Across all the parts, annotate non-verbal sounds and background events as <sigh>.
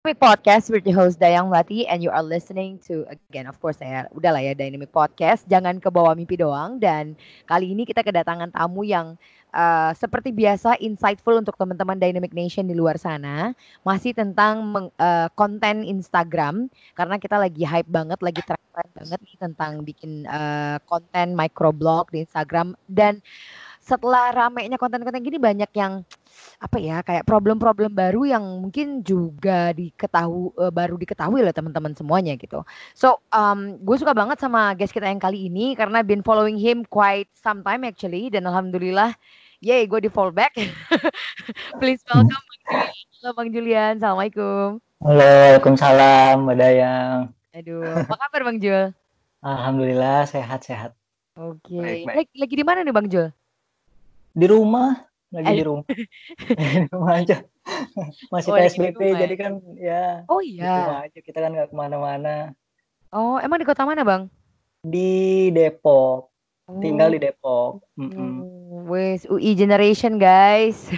Dynamic Podcast with your host Dayang Melati and you are listening to again of course saya udah lah ya Dynamic Podcast. Jangan ke bawah mimpi doang dan kali ini kita kedatangan tamu yang uh, seperti biasa insightful untuk teman-teman Dynamic Nation di luar sana. Masih tentang meng, uh, konten Instagram karena kita lagi hype banget lagi tren banget nih tentang bikin uh, konten microblog di Instagram. Dan setelah ramenya konten-konten gini banyak yang apa ya kayak problem-problem baru yang mungkin juga diketahui uh, baru diketahui oleh teman-teman semuanya gitu. So um, gue suka banget sama guest kita yang kali ini karena been following him quite some time actually dan alhamdulillah yay gue di fallback. <laughs> Please welcome Bang Julian. Halo Bang Julian, assalamualaikum. Halo, waalaikumsalam Mbak Dayang. Aduh, apa kabar Bang Jul? Alhamdulillah sehat-sehat. Oke, okay. lagi, lagi di mana nih Bang Jul? Di rumah lagi di rumah. <laughs> <laughs> Di rumah aja. Masih oh, psbb jadi kan ya. Oh iya. Aja kita kan nggak ke mana-mana. Oh emang di kota mana bang? Di Depok. Oh. tinggal di Depok. Mm -mm. wes UI generation guys. <laughs>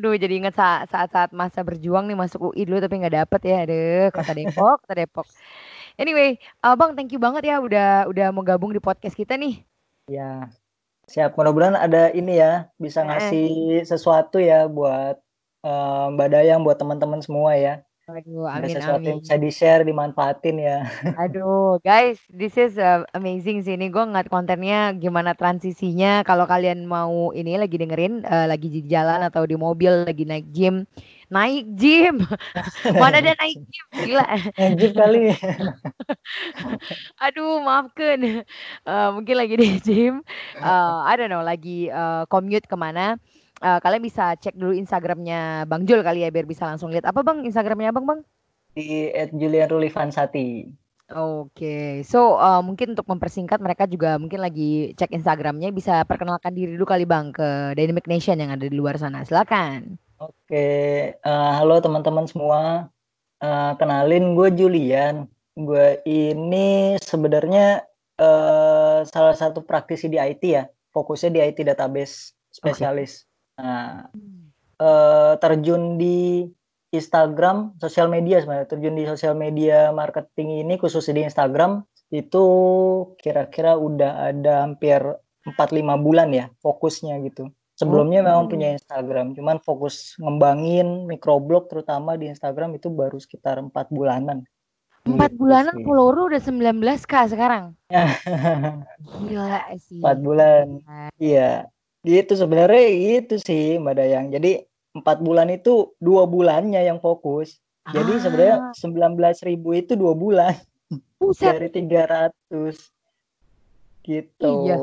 Duh jadi ingat saat, saat masa berjuang nih masuk UI dulu tapi nggak dapet ya. Aduh kota Depok kota Depok. Anyway uh, Bang thank you banget ya udah udah mau gabung di podcast kita nih. Ya Siap, mudah-mudahan ada ini ya, bisa ngasih sesuatu ya buat uh, Mbak Dayang, buat teman-teman semua ya. Aduh, amin, ada sesuatu amin. yang bisa di-share, dimanfaatin ya. <laughs> Aduh, guys, this is uh, amazing sih. Ini gue ngeliat kontennya gimana transisinya. Kalau kalian mau ini lagi dengerin, uh, lagi di jalan atau di mobil, lagi naik gym, naik gym. <laughs> Mana ada naik gym? Gila. Naik gym kali. <laughs> Aduh, maafkan. Uh, mungkin lagi di <laughs> gym. Uh, I don't know, lagi uh, commute ke mana. Uh, kalian bisa cek dulu Instagramnya Bang Jul kali ya biar bisa langsung lihat apa bang Instagramnya bang bang di @julianrulivansati. Oke, okay. so uh, mungkin untuk mempersingkat mereka juga mungkin lagi cek Instagramnya bisa perkenalkan diri dulu kali bang ke Dynamic Nation yang ada di luar sana. Silakan. Oke, uh, halo teman-teman semua. Uh, kenalin gue Julian. Gue ini sebenarnya uh, salah satu praktisi di IT ya. Fokusnya di IT database spesialis. Okay. Nah, uh, terjun di Instagram, sosial media sebenarnya. Terjun di sosial media marketing ini khususnya di Instagram itu kira-kira udah ada hampir 4-5 bulan ya fokusnya gitu. Sebelumnya oh. memang punya Instagram, cuman fokus ngembangin microblog terutama di Instagram itu baru sekitar empat bulanan. Empat gitu bulanan follower udah 19 k sekarang. <laughs> Gila sih. Empat bulan. Iya. Itu sebenarnya itu sih Mbak Dayang. Jadi empat bulan itu dua bulannya yang fokus. Ah. Jadi sebenarnya sembilan belas ribu itu dua bulan. Buset. Dari tiga ratus. Gitu. Iya.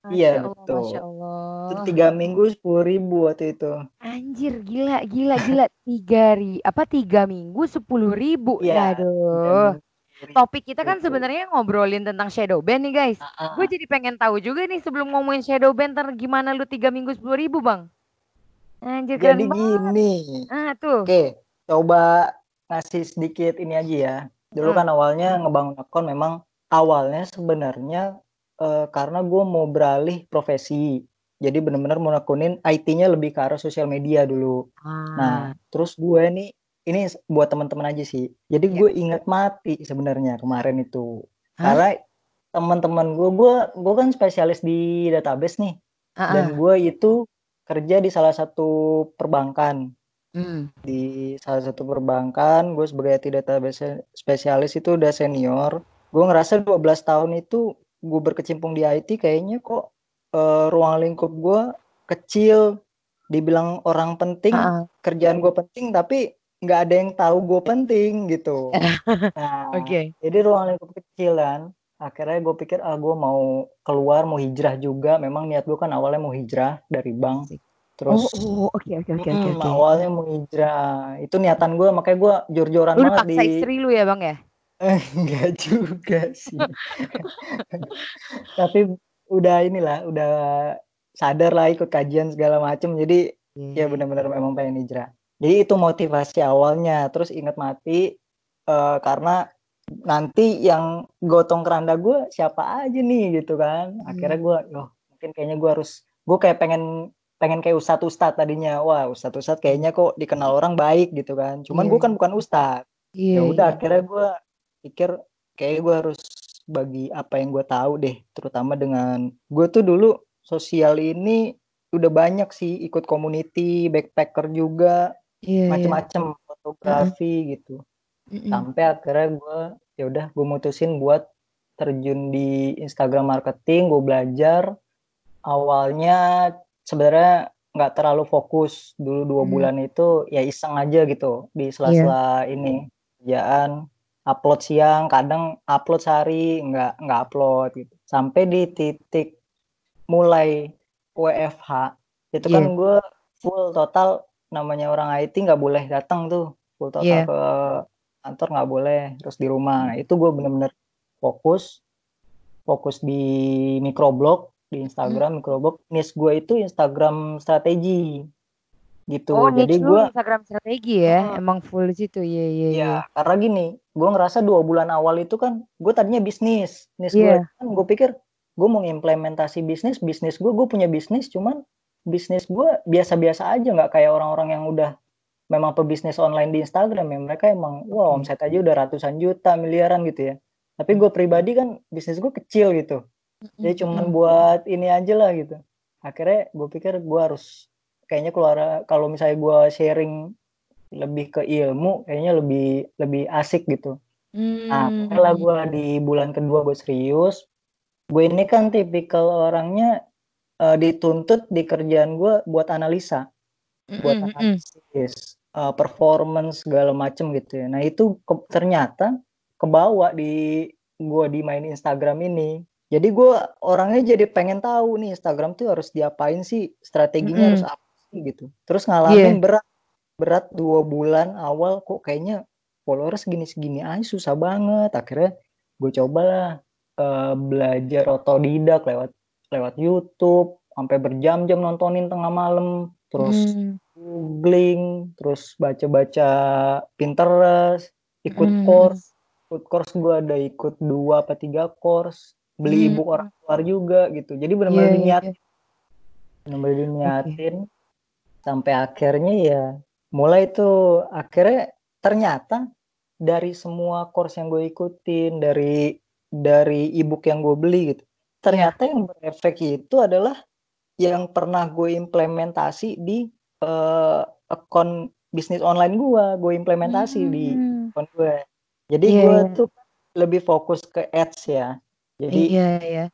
Masya iya Allah, betul. Masya Allah. Itu tiga minggu sepuluh ribu waktu itu. Anjir gila gila gila tiga ri apa tiga minggu sepuluh ribu. Iya. Aduh. Topik kita kan sebenarnya ngobrolin tentang shadow band nih guys. Uh -uh. Gue jadi pengen tahu juga nih sebelum ngomongin shadow band ntar gimana lu tiga minggu sepuluh ribu bang? Anjir Jadi gini. Ah tuh. Oke, coba ngasih sedikit ini aja ya. Dulu hmm. kan awalnya ngebangun akun memang awalnya sebenarnya uh, karena gue mau beralih profesi jadi benar-benar mau nekunin IT-nya lebih ke arah sosial media dulu. Ah. Nah, terus gue nih ini buat teman-teman aja sih. Jadi ya. gue ingat mati sebenarnya kemarin itu. Hah? Karena teman-teman gue, gue gue kan spesialis di database nih. Uh -uh. Dan gue itu kerja di salah satu perbankan. Hmm. Di salah satu perbankan, gue sebagai IT database spesialis itu udah senior. Gue ngerasa 12 tahun itu gue berkecimpung di IT kayaknya kok eh, ruang lingkup gue kecil. Dibilang orang penting Heeh. kerjaan gue penting tapi nggak ada yang tahu gue penting gitu. <laughs> Nah Oke. jadi ruang lingkup kecil kan. Akhirnya gue pikir ah gue mau keluar mau hijrah juga. Memang niat gue kan awalnya mau hijrah dari bank. Terus Oh, oh, oke oke oke oke awalnya mau hijrah. Itu niatan gue makanya gue jor-joran banget di istri lu ya, Bang ya? <laughs> enggak juga sih. Tapi udah inilah udah sadar lah ikut kajian segala macem. Jadi ya Iya. benar-benar memang pengen hijrah. Jadi itu motivasi awalnya. Terus ingat mati eh, karena nanti yang gotong keranda gue siapa aja nih gitu kan. Akhirnya gue oh mungkin kayaknya gue harus gue kayak pengen pengen kayak ustadz ustadz tadinya. Wah ustadz ustadz kayaknya kok dikenal orang baik gitu kan. Cuman Iya, gue kan bukan ustadz. Iya. ya udah iya. akhirnya gue pikir kayak gue harus bagi apa yang gue tahu deh terutama dengan gue tuh dulu sosial ini udah banyak sih ikut community backpacker juga Iya, iya. macem-macem fotografi gitu Mm-mm. sampai akhirnya gue ya udah gue mutusin buat terjun di Instagram marketing gue belajar awalnya sebenarnya nggak terlalu fokus dulu dua Hmm. bulan itu ya iseng aja gitu di sela-sela ini kerjaan upload siang kadang upload sehari nggak nggak upload gitu. Sampai di titik mulai WFH itu kan Iya. gue full total namanya orang IT nggak boleh datang tuh. Full total Iya. ke kantor nggak boleh terus di rumah. Nah, itu gue bener-bener fokus fokus di microblog di Instagram microblog niche gue itu Instagram strategi gitu Oh, jadi gue Instagram strategi ya? Hmm. Emang full di situ. Iya, iya, iya. Ya, karena gini, gue ngerasa dua bulan awal itu kan, gue tadinya bisnis, bisnis gue Iya. kan, gue pikir gue mau implementasi bisnis, bisnis gue, gue punya bisnis, cuman bisnis gue biasa-biasa aja, nggak kayak orang-orang yang udah memang pebisnis online di Instagram ya, mereka emang, wah Oke. omset aja udah ratusan juta, miliaran gitu ya. Tapi gue pribadi kan bisnis gue kecil gitu, jadi cuman Mm-mm. buat ini aja lah gitu. Akhirnya gue pikir gue harus kayaknya keluar kalau misalnya gue sharing lebih ke ilmu kayaknya lebih lebih asik gitu. Nah, Hmm. setelah gue di bulan kedua gue serius, gue ini kan tipikal orangnya eh, dituntut di kerjaan gue buat analisa, buat Mm-mm, mm-mm. analisis, eh, performance segala macem gitu ya. Nah itu ke- ternyata kebawa di gue di main Instagram ini. Jadi gue orangnya jadi pengen tahu nih Instagram tuh harus diapain sih, strateginya harus Mm-mm. apa gitu. Terus ngalamin berat berat dua bulan awal kok kayaknya followers segini-segini aja susah banget. Akhirnya gue cobalah eh, belajar otodidak lewat lewat YouTube sampai berjam-jam nontonin tengah malam. Terus Hmm. googling, terus baca-baca Pinterest, ikut Mm. course, ikut course gue ada ikut dua apa tiga course, beli Hmm. ebook orang luar juga gitu. Jadi benar-benar iya, diniat, iya. benar-benar diniatin sampai akhirnya ya mulai tuh akhirnya ternyata dari semua course yang gue ikutin, dari dari ebook yang gue beli gitu, ternyata yang berefek itu adalah yang pernah gue implementasi di eh, akun bisnis online gue, gue implementasi di Hmm. akun gue. Jadi Iya, gue iya. tuh lebih fokus ke ads ya. Jadi Iya, iya.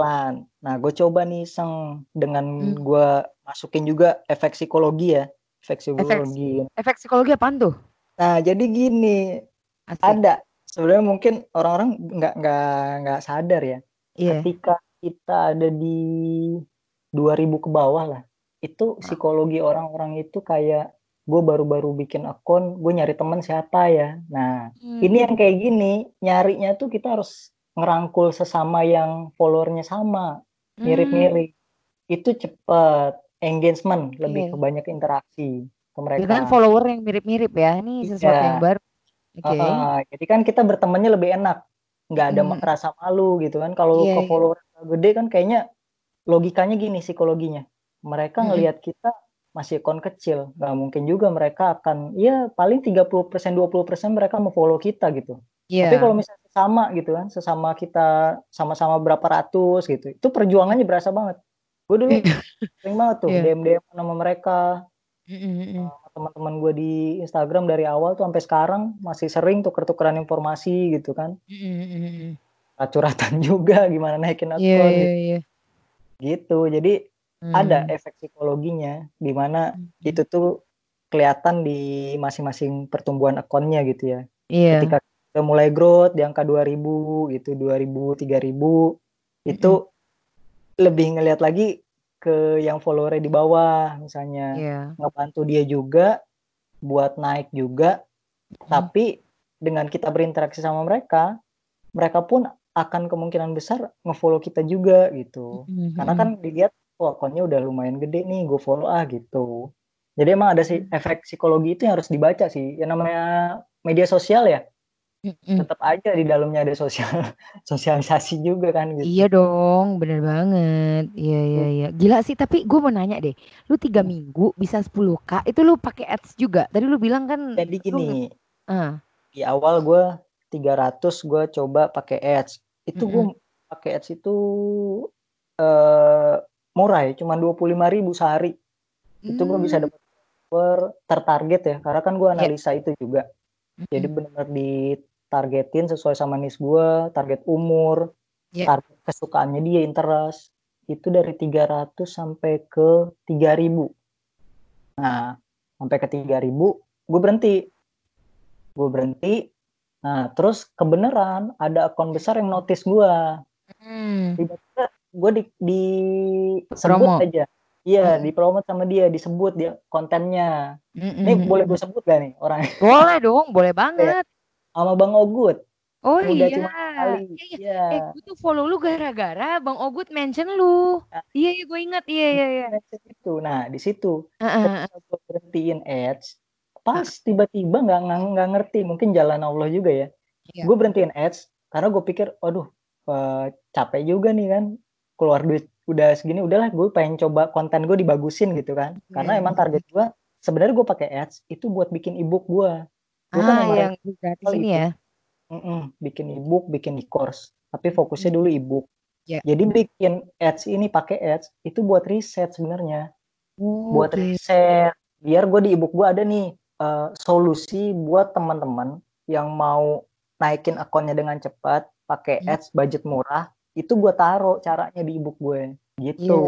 Iklan. Nah, gue coba nih iseng dengan Hmm. gue masukin juga efek psikologi ya, efek psikologi. Efek psikologi apaan tuh? Nah, jadi gini, Asik. ada sebenarnya mungkin orang-orang nggak nggak nggak sadar ya. Iya. Ketika kita ada di 2000 ke bawah lah, itu psikologi orang-orang itu kayak gue baru-baru bikin akun, gue nyari teman siapa ya. Nah, Hmm. ini yang kayak gini, nyarinya tuh kita harus ngerangkul sesama yang followernya sama, Hmm. mirip-mirip. Itu cepet, engagement, lebih Oke. ke banyak interaksi ke mereka. Dengan follower yang mirip-mirip ya. Ini sesuatu Iya. yang baru. Oke. Heeh, jadi kan kita bertemannya lebih enak, nggak ada Mm. ma- rasa malu gitu kan. Kalau Iya, ke iya. follower gede kan kayaknya logikanya gini psikologinya, mereka Mm-mm. ngelihat kita masih akun kecil, nggak mungkin juga mereka akan, ya paling 30% 20% mereka mau follow kita gitu. Iya. Tapi kalau misalnya sesama gitu kan, sesama kita sama-sama berapa ratus gitu, itu perjuangannya berasa banget. Gue dulu sering banget tuh Iya. DM-DM sama mereka, sama teman-teman gue di Instagram dari awal tuh sampai sekarang masih sering tuker-tukeran informasi gitu kan. Mm-mm. curhatan <laughs> juga gimana naikin akun Iya, gitu. iya, iya. gitu. Jadi ada Hmm. efek psikologinya di mana itu tuh kelihatan di masing-masing pertumbuhan akunnya gitu ya. Iya. Ketika udah mulai growth di angka 2000 gitu, 2000, 3000 itu lebih ngelihat lagi ke yang followernya di bawah misalnya. Iya. ngebantu dia juga buat naik juga. Hmm. tapi dengan kita berinteraksi sama mereka mereka pun akan kemungkinan besar ngefollow kita juga gitu. Mhm, karena mhm. kan dilihat wah akunnya udah lumayan gede nih gue follow ah gitu. Jadi emang ada sih efek psikologi itu yang harus dibaca sih. Yang namanya media sosial ya Mhm. tetap aja di dalamnya ada sosial <laughs> sosialisasi juga kan gitu Iya dong, bener banget. Iya, iya, iya. Gila sih, tapi gue mau nanya deh. Lu tiga minggu bisa 10k, itu lu pakai ads juga. Tadi lu bilang kan jadi lu gini nge- ah, di awal gue 300 gue coba pakai ads itu gue pakai ads itu eh murah ya cuma 25.000 ribu sehari itu gue bisa hmm, dapat per tertarget ya karena kan gue Iya. analisa itu juga jadi benar-benar ditargetin sesuai sama nis gue target umur Iya. target kesukaannya dia interest. Itu dari 300 sampai ke 3000 nah sampai ke 3000 gue berhenti. Gue berhenti. Nah terus kebenaran ada akun besar yang notice gue Hmm. tiba-tiba gue di, di sebut aja. Iya Hmm. dipromot sama dia disebut dia kontennya. Mhm, ini mhm, boleh gue sebut gak nih orang? Boleh dong, boleh banget. Sama bang Ogut Oh udah iya. cuma sekali Iya, iya. iya Eh, gue tuh follow lu gara-gara Bang Ogut mention lu. Nah. Iya, iya, gue ingat. Iya, iya, iya. itu nah di situ heeh. ketika gue berhentiin ads pas tiba-tiba nggak nggak nggak ngerti mungkin jalan Allah juga ya Iya. gue berhentiin ads karena gue pikir aduh eh, capek juga nih kan keluar duit udah segini udahlah gue pengen coba konten gue dibagusin gitu kan karena Iya. emang target gue sebenarnya gue pakai ads itu buat bikin ebook gue gue kan Ah, emang yang gratis ini ya. Mm-mm, bikin ebook bikin e-course. Tapi fokusnya dulu ebook. Iya. jadi bikin ads ini pakai ads itu buat riset sebenarnya. Oh, buat Oke. riset biar gue di ebook gue ada nih eh, solusi buat teman-teman yang mau naikin akunnya dengan cepat pakai Hmm. ads budget murah itu gue taruh caranya di ebook gue. Gitu.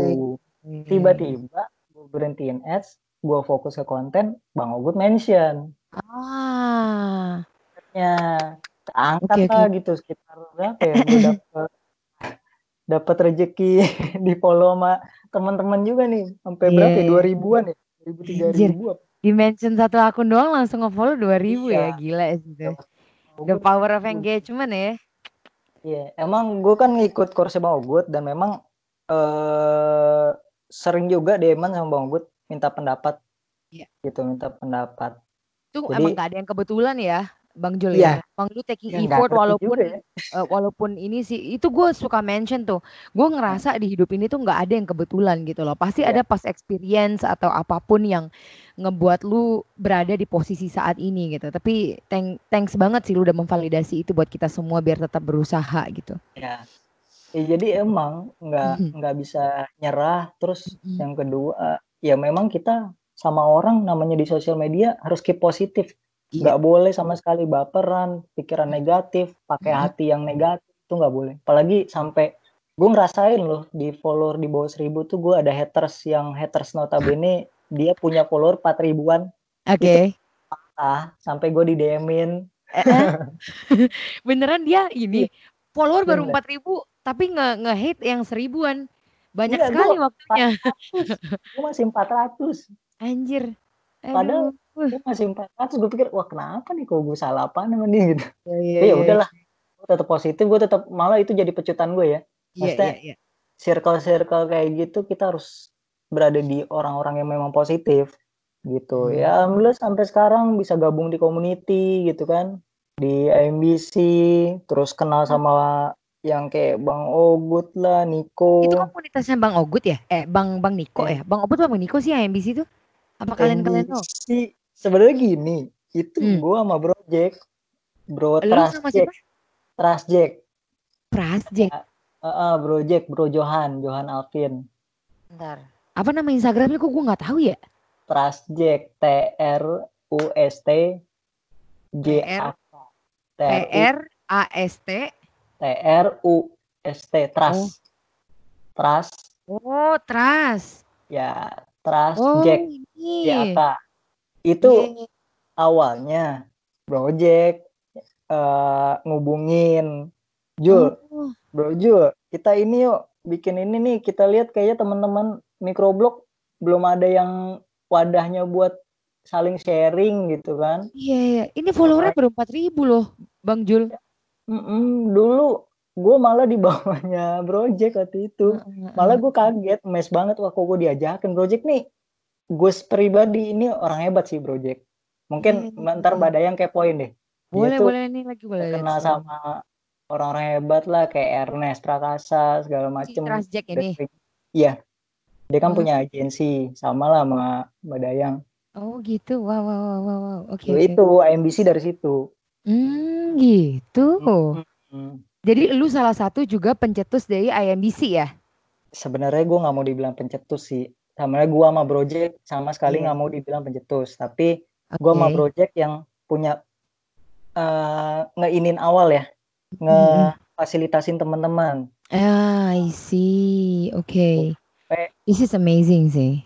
Iya, tiba-tiba gue berhentiin ads gue fokus ke konten bang Ogut mention Ah. ya keangkat Oke, oke. lah gitu sekitar berapa ya gue dapet dapat rezeki <laughs> di follow sama teman-teman juga nih sampai Iya, berapa ya dua ribuan ya dua ribu tiga ribu apa Di mention satu akun doang langsung nge-follow 2000 ya. Iya. Gila itu. The power of engagement ya. Iya, emang gue kan ngikut kursi Bang Ogut dan memang eh sering juga DM sama Bang Ogut minta pendapat. Iya. Gitu, minta pendapat. Itu Jadi- emang gak ada yang kebetulan ya, Bang Jul Iya. ya. Bang Jul taking Ya, nggak effort walaupun ya. eh, walaupun ini sih itu gue suka mention tuh. Gue ngerasa di hidup ini tuh nggak ada yang kebetulan gitu loh. Pasti Iya. ada pas experience atau apa pun yang ngebuat lu berada di posisi saat ini gitu. Tapi thank, thanks banget sih lu udah memvalidasi itu buat kita semua biar tetap berusaha gitu. Ya. Ya, jadi emang nggak nggak bisa nyerah. Terus yang kedua, ya memang kita sama orang namanya di sosial media harus keep positif. Iya. Nggak boleh sama sekali baperan, pikiran negatif, pakai Mhm. hati yang negatif itu nggak boleh. Apalagi sampai gue ngerasain loh di follower di bawah 1000 tuh gue ada haters yang haters notabene <laughs> dia punya follower 4 ribuan Oke. ah sampai gue di DM-in Eh, eh. <laughs> Beneran dia ini follower baru Bener. 4000 tapi nge nge-hate yang seribuan. Banyak Iya, sekali gua- waktunya. gue masih 400 Anjir. Padahal- Aduh. gue masih 400 gue pikir wah kenapa nih kalau gue salah apa dia <laughs> gitu Iya, iya, ya iya. udahlah gue tetap positif gue tetap malah itu jadi pecutan gue ya Iya, maksudnya- iya, iya. circle-circle kayak gitu kita harus berada di orang-orang yang memang positif gitu Hmm. ya alhamdulillah sampai sekarang bisa gabung di community gitu kan di IMBC terus kenal sama yang kayak Bang Ogut lah Niko Itu komunitasnya Bang Ogut ya? Eh, Bang Bang Niko Iya. ya? Bang Ogut Bang Niko sih MBC itu? Apa kalian kalian tahu? IMBC sebenarnya gini itu Hmm. gue sama Bro Jack Bro Lu Trust sama Jack siapa? Trust Jack Jack. Heeh, Bro Jack Bro Johan Johan Alvin Bentar. Apa nama Instagramnya kok gue nggak tahu ya? Trust Jack T R U S T J A K T R A S T T R U S T trust trust Oh, Trust. ya trust Oh, Jack ini. JAK itu Iya. awalnya project eh ngubungin Jul Oh, Bro Jul, kita ini yuk bikin ini nih. Kita lihat kayaknya teman-teman microblog belum ada yang wadahnya buat saling sharing gitu kan. iya, iya. Ini followernya baru 4000 loh, Bang Jul. Mm-mm, dulu gue malah di bawahnya Project waktu itu. Malah gue kaget, mes banget wah kok gue diajakin Project nih. Gue pribadi ini orang hebat sih Project. Mungkin Iya, ntar iya. Mbak Dayang kepoin deh. Dia Boleh, tuh boleh nih lagi boleh. kenal sama orang-orang hebat lah kayak Ernest Prakasa segala Si macem. Trust Jack ini. Iya. Dia kan Oh. punya agensi sama lah sama Mbak Dayang. Oh, gitu. Wow, wow, wow, wow. Oke, oke. Itu AMBC dari situ. Hmm, gitu. Hmm. Jadi lu salah satu juga pencetus dari IMBC ya? Sebenarnya gue nggak mau dibilang pencetus sih. Sebenarnya gue sama Project sama sekali Iya. nggak mau dibilang pencetus. Tapi gue sama Oke. Project yang punya eh ngeinin awal ya, ngefasilitasin teman-teman. Ah, I see. Oke. Sampai This is amazing sih.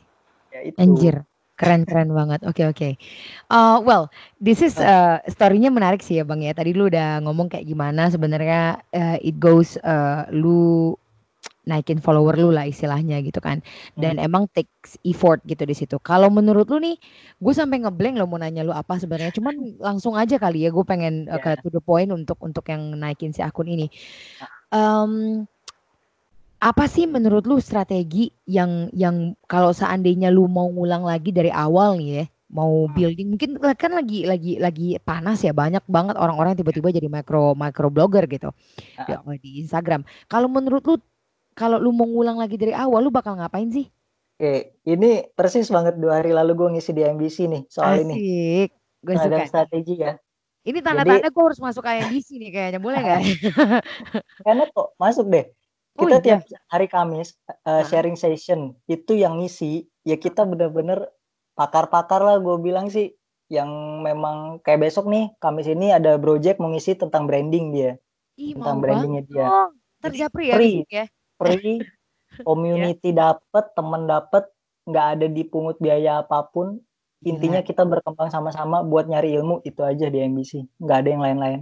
ya itu. Anjir. Keren-keren banget. Oke, oke. Uh, well, this is uh, story-nya menarik sih ya, Bang ya. Tadi lu udah ngomong kayak gimana sebenarnya uh, it goes uh, lu naikin follower lu lah istilahnya gitu kan. Dan emang takes effort gitu di situ. Kalau menurut lu nih, gue sampai ngeblank lo mau nanya lu apa sebenarnya. Cuman langsung aja kali ya, gue pengen uh, ke Ya. to the point untuk untuk yang naikin si akun ini. Um, apa sih menurut lu strategi yang yang kalau seandainya lu mau ngulang lagi dari awal nih ya, mau building mungkin kan lagi lagi lagi panas ya banyak banget orang-orang tiba-tiba jadi micro micro blogger gitu di, di Instagram. Kalau menurut lu kalau lu mau ngulang lagi dari awal lu bakal ngapain sih? Oke, ini persis banget dua hari lalu gue ngisi di MBC nih soal ini. Asik. Gue suka. strategi ya. Ini tanda-tanda gue harus masuk IMDC nih kayaknya. Boleh nggak? <laughs> Karena kok masuk deh. Oh Kita iya. tiap hari Kamis uh, sharing session itu yang ngisi. Ya kita bener-bener pakar-pakar lah gue bilang sih. Yang memang kayak besok nih Kamis ini ada project mau ngisi tentang branding dia. Ih, tentang brandingnya banget. dia. Dong. Ntar Jadi japri ya free. ya. free. <laughs> Community dapet temen dapet nggak ada dipungut biaya apa pun. Intinya kita berkembang sama-sama buat nyari ilmu itu aja di MBC nggak ada yang lain-lain.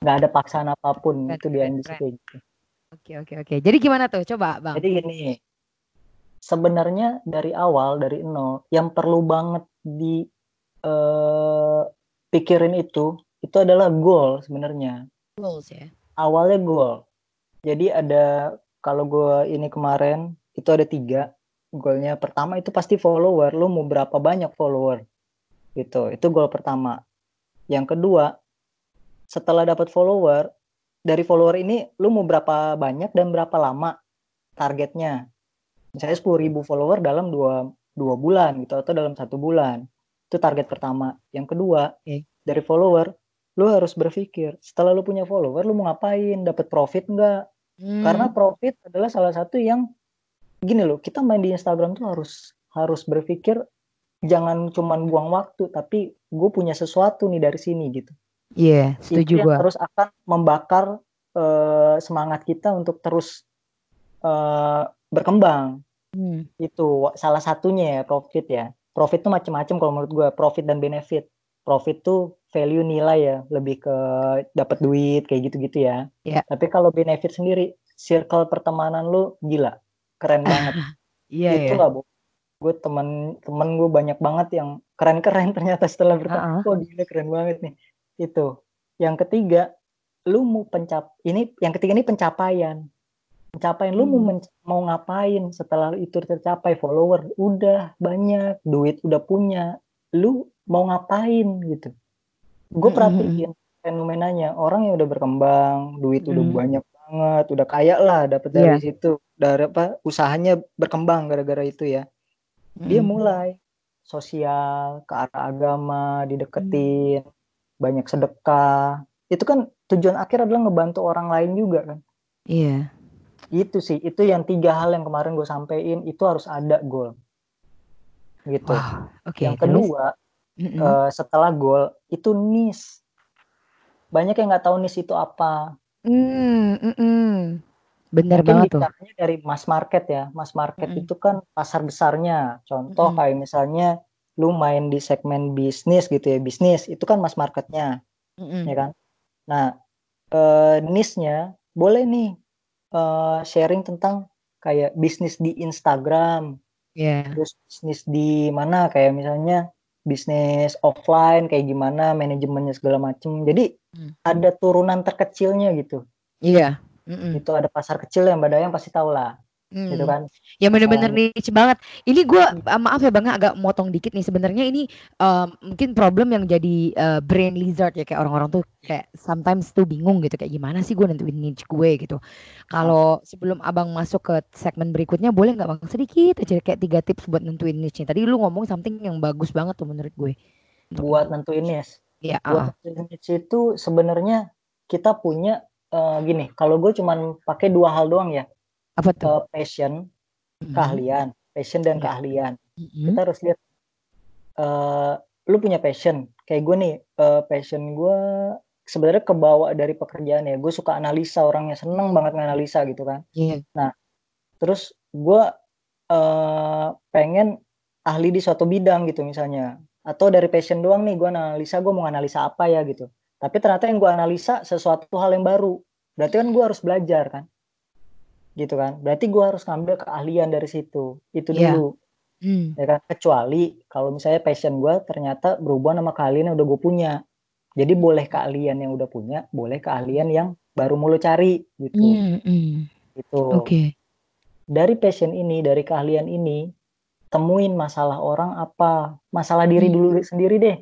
Nggak ada paksaan apa pun Keren, itu di MBC kayak gitu Oke oke oke. Jadi gimana tuh? Coba bang. Jadi gini, sebenarnya dari awal dari nol yang perlu banget di eh, pikirin itu itu adalah goal sebenarnya. Goals ya. Awalnya goal. Jadi ada kalau gue ini kemarin itu ada tiga goalnya. Pertama itu pasti follower. Lu mau berapa banyak follower? Gitu. Itu goal pertama. Yang kedua, setelah dapat follower, dari follower ini lu mau berapa banyak dan berapa lama targetnya? Misalnya 10.000 follower dalam dua, dua bulan gitu atau dalam satu bulan. Itu target pertama. Yang kedua Oke. dari follower lu harus berpikir setelah lu punya follower lu mau ngapain? Dapat profit nggak? Hmm. karena profit adalah salah satu yang gini loh kita main di Instagram tuh harus harus berpikir jangan cuman buang waktu tapi gue punya sesuatu nih dari sini gitu Iya, setuju itu gua. terus akan membakar eh, semangat kita untuk terus eh, berkembang Hmm. itu salah satunya ya profit ya profit tuh macam-macam kalau menurut gue profit dan benefit profit tuh value nilai ya lebih ke dapat duit kayak gitu-gitu ya Iya. tapi kalau benefit sendiri circle pertemanan lu gila keren banget <laughs> Iya itu ya. nggak bu gue temen temen gue banyak banget yang keren-keren <laughs> ternyata setelah bertemu Uh-uh. kok gila keren banget nih itu yang ketiga lu mau pencap ini yang ketiga ini pencapaian. Pencapaian lu mau Hmm. mau ngapain setelah itu tercapai follower? Udah banyak. Duit udah punya. Lu mau ngapain? Gitu. Gue Mm, perhatiin fenomenanya. Orang yang udah berkembang duit udah banyak banget udah kaya lah dapat dari situ. Dari apa usahanya berkembang gara-gara itu ya. Dia Hmm. mulai sosial ke arah agama Hmm. dideketin banyak sedekah itu kan tujuan akhir adalah ngebantu orang lain juga kan Iya. itu sih itu yang tiga hal yang kemarin gue sampein itu harus ada goal gitu Wah, oke. yang kedua eh, setelah goal itu nis banyak yang nggak tahu nis itu apa Hmm, mm-mm. Bener Mungkin banget tuh. dari mass market ya. Mass market Mm-mm. itu kan pasar besarnya. Contoh Mm-mm. kayak misalnya lu main di segmen bisnis gitu ya. Bisnis itu kan mass marketnya, Mm-mm. ya kan? Nah, eh, niche-nya boleh nih eh, sharing tentang kayak bisnis di Instagram, Iya. terus bisnis di mana kayak misalnya bisnis offline kayak gimana manajemennya segala macem. Jadi Hmm. ada turunan terkecilnya gitu. Iya. Mm-mm. Itu ada pasar kecil yang Mbak Dayang pasti tahu lah, gitu Hmm. kan? Ya bener-bener niche banget. Ini gue maaf ya bang agak motong dikit nih. Sebenarnya ini em, mungkin problem yang jadi eh, brain lizard ya kayak orang-orang tuh kayak sometimes tuh bingung gitu kayak gimana sih gue nentuin niche gue gitu. Kalau sebelum abang masuk ke segmen berikutnya boleh nggak bang sedikit aja kayak tiga tips buat nentuin niche nya. Tadi lu ngomong something yang bagus banget tuh menurut gue. Buat nentuin niche. ya Buat nentuin niche itu sebenarnya kita punya eh, gini. Kalau gue cuman pakai dua hal doang ya, apa tuh? eh, passion, Mhm. keahlian, passion dan Ya. keahlian. Mhm. Kita harus lihat. eh lu punya passion. Kayak gue nih, eh, passion gue sebenarnya kebawa dari pekerjaan ya. Gue suka analisa, orangnya seneng banget nganalisa gitu kan. Iya. Terus gue eh pengen ahli di suatu bidang gitu misalnya. Atau dari passion doang nih gue analisa, gue mau analisa apa ya gitu. Tapi ternyata yang gue analisa sesuatu hal yang baru. Berarti kan gue harus belajar kan. Gitu kan. Berarti gue harus ngambil keahlian dari situ. Itu Iya. dulu. Hmm. Ya kan. Kecuali kalau misalnya passion gue ternyata berubah sama keahlian yang udah gue punya. Jadi boleh keahlian yang udah punya, boleh keahlian yang baru mau lo cari gitu. Hmm, hmm. Gitu Oke. dari passion ini, dari keahlian ini, temuin masalah orang apa, masalah diri Hmm. dulu sendiri deh.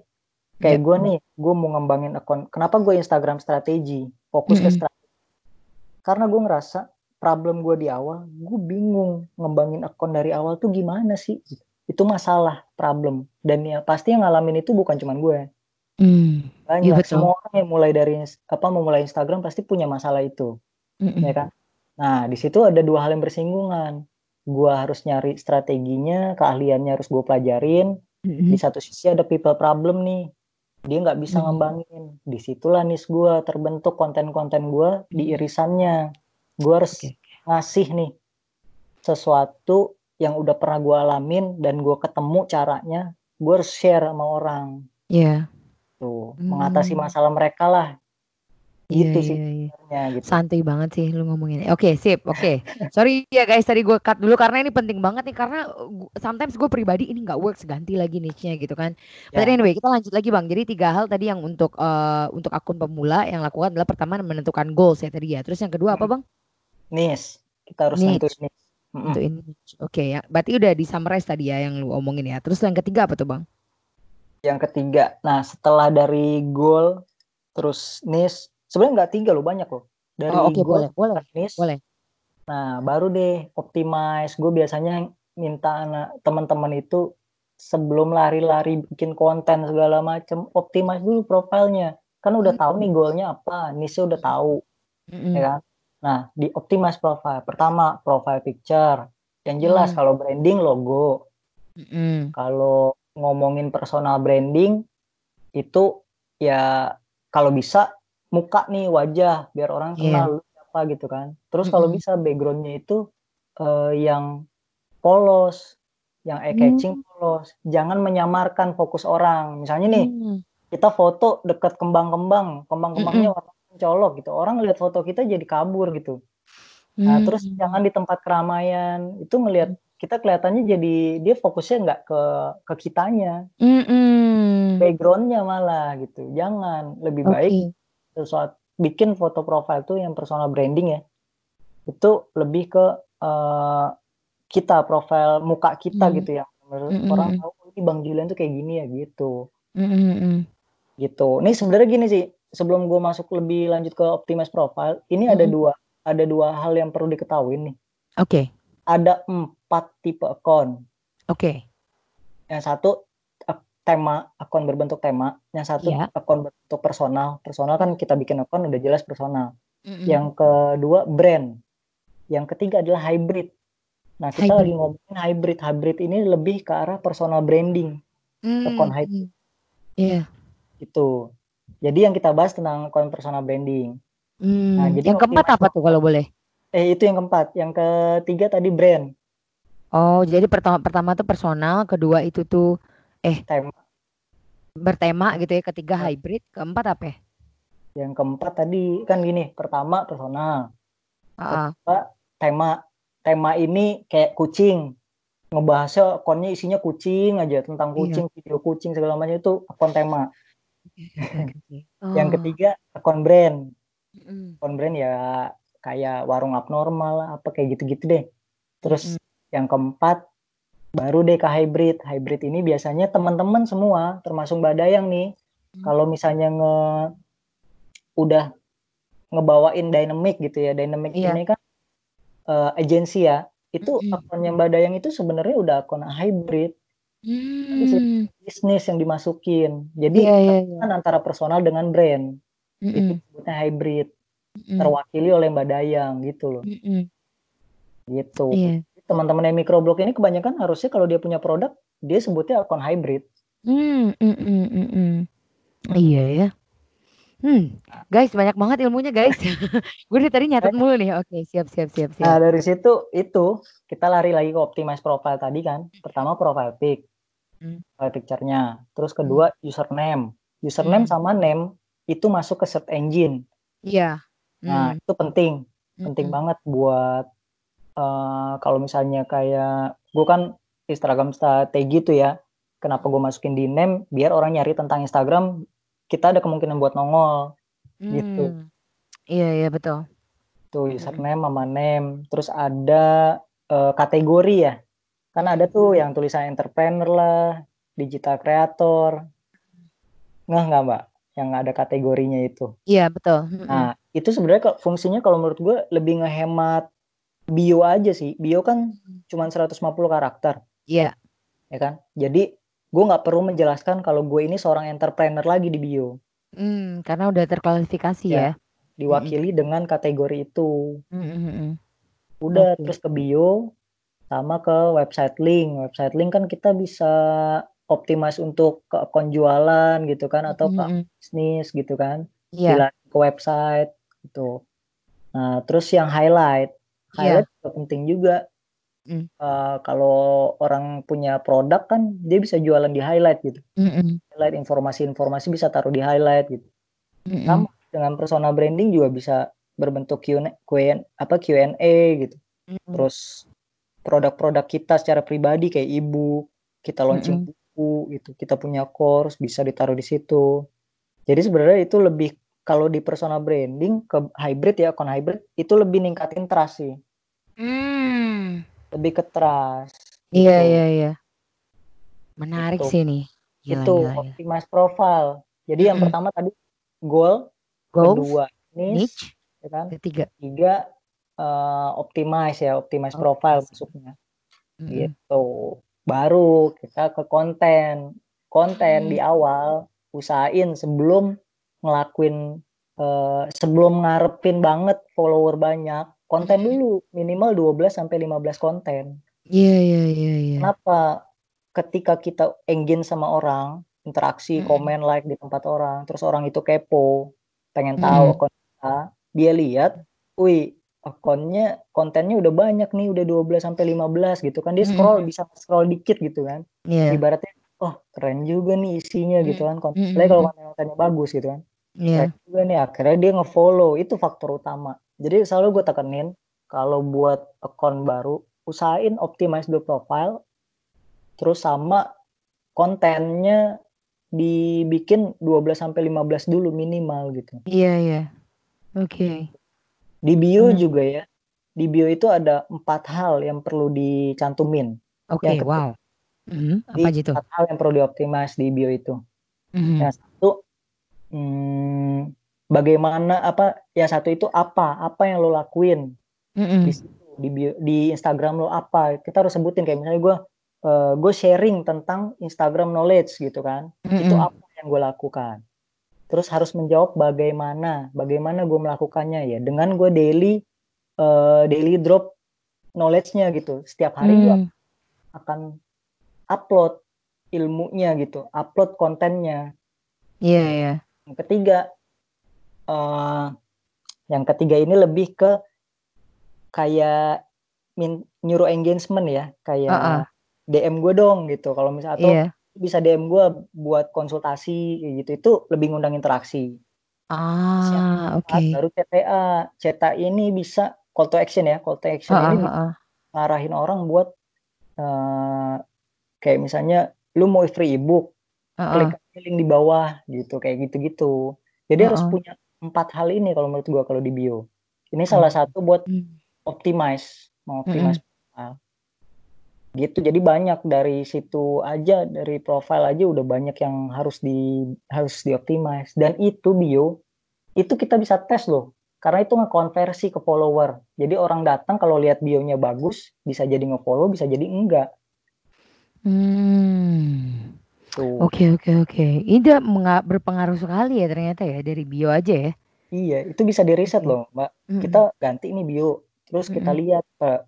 Kayak Yep. gue nih, gue mau ngembangin akun. Kenapa gue Instagram strategi, fokus ke Mm-mm. strategi? Karena gue ngerasa problem gue di awal, gue bingung ngembangin akun dari awal tuh gimana sih? Itu masalah, problem. Dan ya pasti yang ngalamin itu bukan cuman gue. Hmm. Iya, Banyak. betul. Semua orang yang mulai dari apa memulai Instagram pasti punya masalah itu Mm-mm. ya kan? Nah, di situ ada dua hal yang bersinggungan. Gua harus nyari strateginya, keahliannya harus gue pelajarin. Mm-mm. Di satu sisi ada people problem nih. Dia nggak bisa Hmm. ngembangin. Di situlah nis gue terbentuk konten-konten gue di irisannya. Gue harus Oke. ngasih nih sesuatu yang udah pernah gue alamin dan gue ketemu caranya. Gue harus share sama orang. Iya. Tuh, Hmm. mengatasi masalah mereka lah. Gitu sih iya, iya. sebenarnya gitu. Santai banget sih lu ngomongin. Oke, sip. Oke. <laughs> Sorry ya guys, tadi gue cut dulu karena ini penting banget nih karena sometimes gue pribadi ini nggak works ganti lagi niche-nya gitu kan. But Ya. anyway, kita lanjut lagi Bang. Jadi tiga hal tadi yang untuk eh, untuk akun pemula yang lakukan adalah pertama menentukan goals ya tadi ya. Terus yang kedua apa Bang? Nis, kita harus nis. Tentuin niche. Oke ya. Berarti udah di summarize tadi ya yang lu omongin ya. Terus yang ketiga apa tuh Bang? Yang ketiga, nah setelah dari goal terus niche, sebenarnya nggak tiga loh banyak loh. Dari Oh, oke, goal boleh, boleh, niche, boleh. nah baru deh optimize. Gue biasanya minta anak teman-teman itu sebelum lari-lari bikin konten segala macem, optimize dulu profilnya. Kan udah tahu nih goalnya apa, niche udah tahu, Mm-mm. ya kan? Nah di optimize profile. Pertama profile picture, yang jelas Hmm. kalau branding logo, Mm-mm. kalau ngomongin personal branding itu ya kalau bisa muka nih wajah biar orang Iya. kenal lu siapa gitu kan. Terus kalau Mm-mm. bisa backgroundnya itu eh, yang polos, yang eye catching polos. Jangan menyamarkan fokus orang. Misalnya nih Hmm. kita foto dekat kembang-kembang, kembang-kembangnya warna colok gitu. Orang lihat foto kita jadi kabur gitu. Nah, Hmm. terus jangan di tempat keramaian. Itu ngelihat kita kelihatannya jadi dia fokusnya nggak ke ke kitanya, Mm-mm. backgroundnya malah gitu. Jangan. Lebih Oke. baik sesuatu bikin foto profile tuh yang personal branding ya. Itu lebih ke eh, kita profile muka kita Hmm. gitu ya. Mm-mm. orang tahu "Oh, ini Bang Julian tuh kayak gini ya gitu. Mm-mm. Gitu. Nih sebenarnya gini sih. Sebelum gue masuk lebih lanjut ke optimize profile, ini ada Mm-mm. dua ada dua hal yang perlu diketahui nih. Oke. Ada empat tipe akun. Oke. Yang satu tema akun berbentuk tema, yang satu Iya. akun berbentuk personal. Personal kan kita bikin akun udah jelas personal. Mm-mm. Yang kedua brand. Yang ketiga adalah hybrid. Nah, kita Hybrid. lagi ngomongin hybrid. Hybrid ini lebih ke arah personal branding akun Mm. hybrid Iya. itu. Jadi yang kita bahas tentang akun personal branding. Hmm, Nah, jadi yang keempat apa tuh kalau boleh? Eh itu yang keempat. Yang ketiga tadi brand. Oh, jadi pertama pertama tuh personal, kedua itu tuh Tema. bertema gitu ya, ketiga Nah. hybrid, keempat apa ya? Yang keempat tadi kan gini. Pertama personal. Ah, Tema. Tema ini kayak kucing. Ngebahasnya akunnya isinya kucing aja. Tentang Iya. kucing, video kucing segala macam itu akun tema. Yang Oh, ketiga akun brand. mm-mm. Akun brand ya kayak warung abnormal apa kayak gitu-gitu deh. Terus yang keempat baru deh ke hybrid. Hybrid ini biasanya teman-teman semua, termasuk Mbak Dayang nih, Hmm. kalau misalnya nge udah ngebawain dynamic gitu ya. Dynamic Iya. ini kan eh, agensi ya. Itu Mm-mm. akunnya Mbak Dayang itu sebenarnya udah akun hybrid Hmm, bisnis yang dimasukin. Jadi iya iya. kan antara personal dengan brand. Itu Mm-mm, disebutnya hybrid. mm-mm, Terwakili oleh Mbak Dayang gitu loh. mm-mm. Gitu. Iya. teman-teman yang microblog ini kebanyakan harusnya kalau dia punya produk dia sebutnya akun hybrid. Hmm, mm, mm, mm, mm. Iya ya. Hmm, guys banyak banget ilmunya guys. <laughs> Gue dari tadi nyatet mulu nih. Oke, siap siap siap Nah siap. dari situ itu kita lari lagi ke optimize profile tadi kan. Pertama profile pic, Hmm. picture-nya. Terus kedua username. Hmm. Username sama name itu masuk ke search engine. Iya. Nah Hmm, itu penting, penting mm-mm. banget buat eh, kalau misalnya kayak gue kan Instagram strategi tuh ya. Kenapa gue masukin di name? Biar orang nyari tentang Instagram, kita ada kemungkinan buat nongol. gitu. Hmm. Iya iya betul. tuh username sama name terus ada eh, kategori ya kan ada tuh yang tulisan entrepreneur lah digital creator nggak nggak mbak yang ada kategorinya itu Iya betul. Mm-mm. nah itu sebenarnya fungsinya kalau menurut gue lebih ngehemat bio aja sih bio kan cuma 150 karakter Iya. ya kan jadi gue nggak perlu menjelaskan kalau gue ini seorang entrepreneur lagi di bio Hmm, karena udah terklasifikasi ya. Ya. diwakili dengan kategori itu Mm-mm. Udah Oke. terus ke bio sama ke website link. Website link kan kita bisa optimize untuk ke akun jualan gitu kan atau ke Mm-mm. bisnis gitu kan. Iya. Dilatih ke website gitu. Nah, terus yang highlight. Iya. Highlight juga penting juga. Mm. Eh, kalau orang punya produk kan dia bisa jualan di highlight gitu. Mm-mm. Highlight informasi-informasi bisa taruh di highlight gitu. Mm-mm. Sama dengan personal branding juga bisa berbentuk Q&A, apa Q&A gitu. Mm-mm. terus produk-produk kita secara pribadi kayak ibu kita launching buku gitu kita punya course bisa ditaruh di situ jadi sebenarnya itu lebih kalau di personal branding ke hybrid ya akun hybrid itu lebih ningkatin trust sih Hmm. lebih ke trust Iya gitu. iya iya. Menarik Gitu. sih nih. Gila itu gila. gila. optimize profile jadi yang pertama tadi goal Goals, kedua niche niche, ya kan ketiga. tiga eh, optimize ya optimize Optimize. profile masuknya Mm-mm. gitu baru kita ke konten konten Hmm. di awal usahain sebelum ngelakuin eh, sebelum ngarepin banget follower banyak konten dulu minimal 12 sampai 15 konten Iya iya iya iya. kenapa ketika kita engage sama orang interaksi Mm-mm. komen like di tempat orang terus orang itu kepo pengen tahu Mm-mm. akun kita dia lihat wih akunnya kontennya udah banyak nih udah 12 sampai 15 gitu kan. Dia scroll bisa scroll dikit gitu kan. Iya. ibaratnya oh keren juga nih isinya gitu kan. Konten apalagi kalau konten-kontennya bagus gitu kan. Iya. keren juga nih akhirnya dia ngefollow. Itu faktor utama. Jadi selalu gue tekenin kalau buat akun baru usahain optimize dulu profile terus sama kontennya dibikin 12 sampai 15 dulu minimal gitu. Iya iya. Oke. Di bio Hmm. juga ya di bio itu ada empat hal yang perlu dicantumin Oke, ketiga. wow. Mhm, Di Apa aja tuh? empat hal yang perlu dioptimize di bio itu Mhm. yang satu hmm, bagaimana apa yang satu itu apa apa yang lo lakuin Mhm. di situ di bio, di Instagram lo apa kita harus sebutin kayak misalnya gue gue sharing tentang Instagram knowledge gitu kan itu Mhm. apa yang gue lakukan terus harus menjawab bagaimana bagaimana gue melakukannya ya dengan gue daily eh, daily drop knowledge-nya gitu setiap hari gue Hmm. akan upload ilmunya gitu upload kontennya Iya iya. yang ketiga eh, Yang ketiga ini lebih ke kayak min, nyuruh engagement ya, kayak Heeh. DM gue dong gitu. Kalau misalnya atau Iya. Bisa DM gue buat konsultasi kayak gitu. Itu lebih ngundang interaksi. Ah, oke. baru CTA. CTA ini bisa call to action ya. Call to action Heeh, ini bisa heeh. ngarahin orang buat eh, kayak misalnya lu mau free ebook, Heeh. klik link di bawah gitu, kayak gitu-gitu. Jadi harus Heeh. punya empat hal ini kalau menurut gua kalau di bio. Ini salah satu buat Hmm. optimize, Mm-mm. mengoptimize profile. Gitu. Jadi banyak dari situ aja, dari profile aja udah banyak yang harus di harus dioptimize. Dan itu bio, itu kita bisa tes loh. Karena itu ngekonversi ke follower. Jadi orang datang kalau lihat bionya bagus, bisa jadi nge-follow, bisa jadi enggak. Hmm. Tuh. Oke, oke, oke. Ini berpengaruh sekali ya ternyata ya dari bio aja ya. Iya, itu bisa di-riset Oke. loh, Mbak. Mm-mm. Kita ganti nih bio, terus kita Mm-mm. lihat, eh,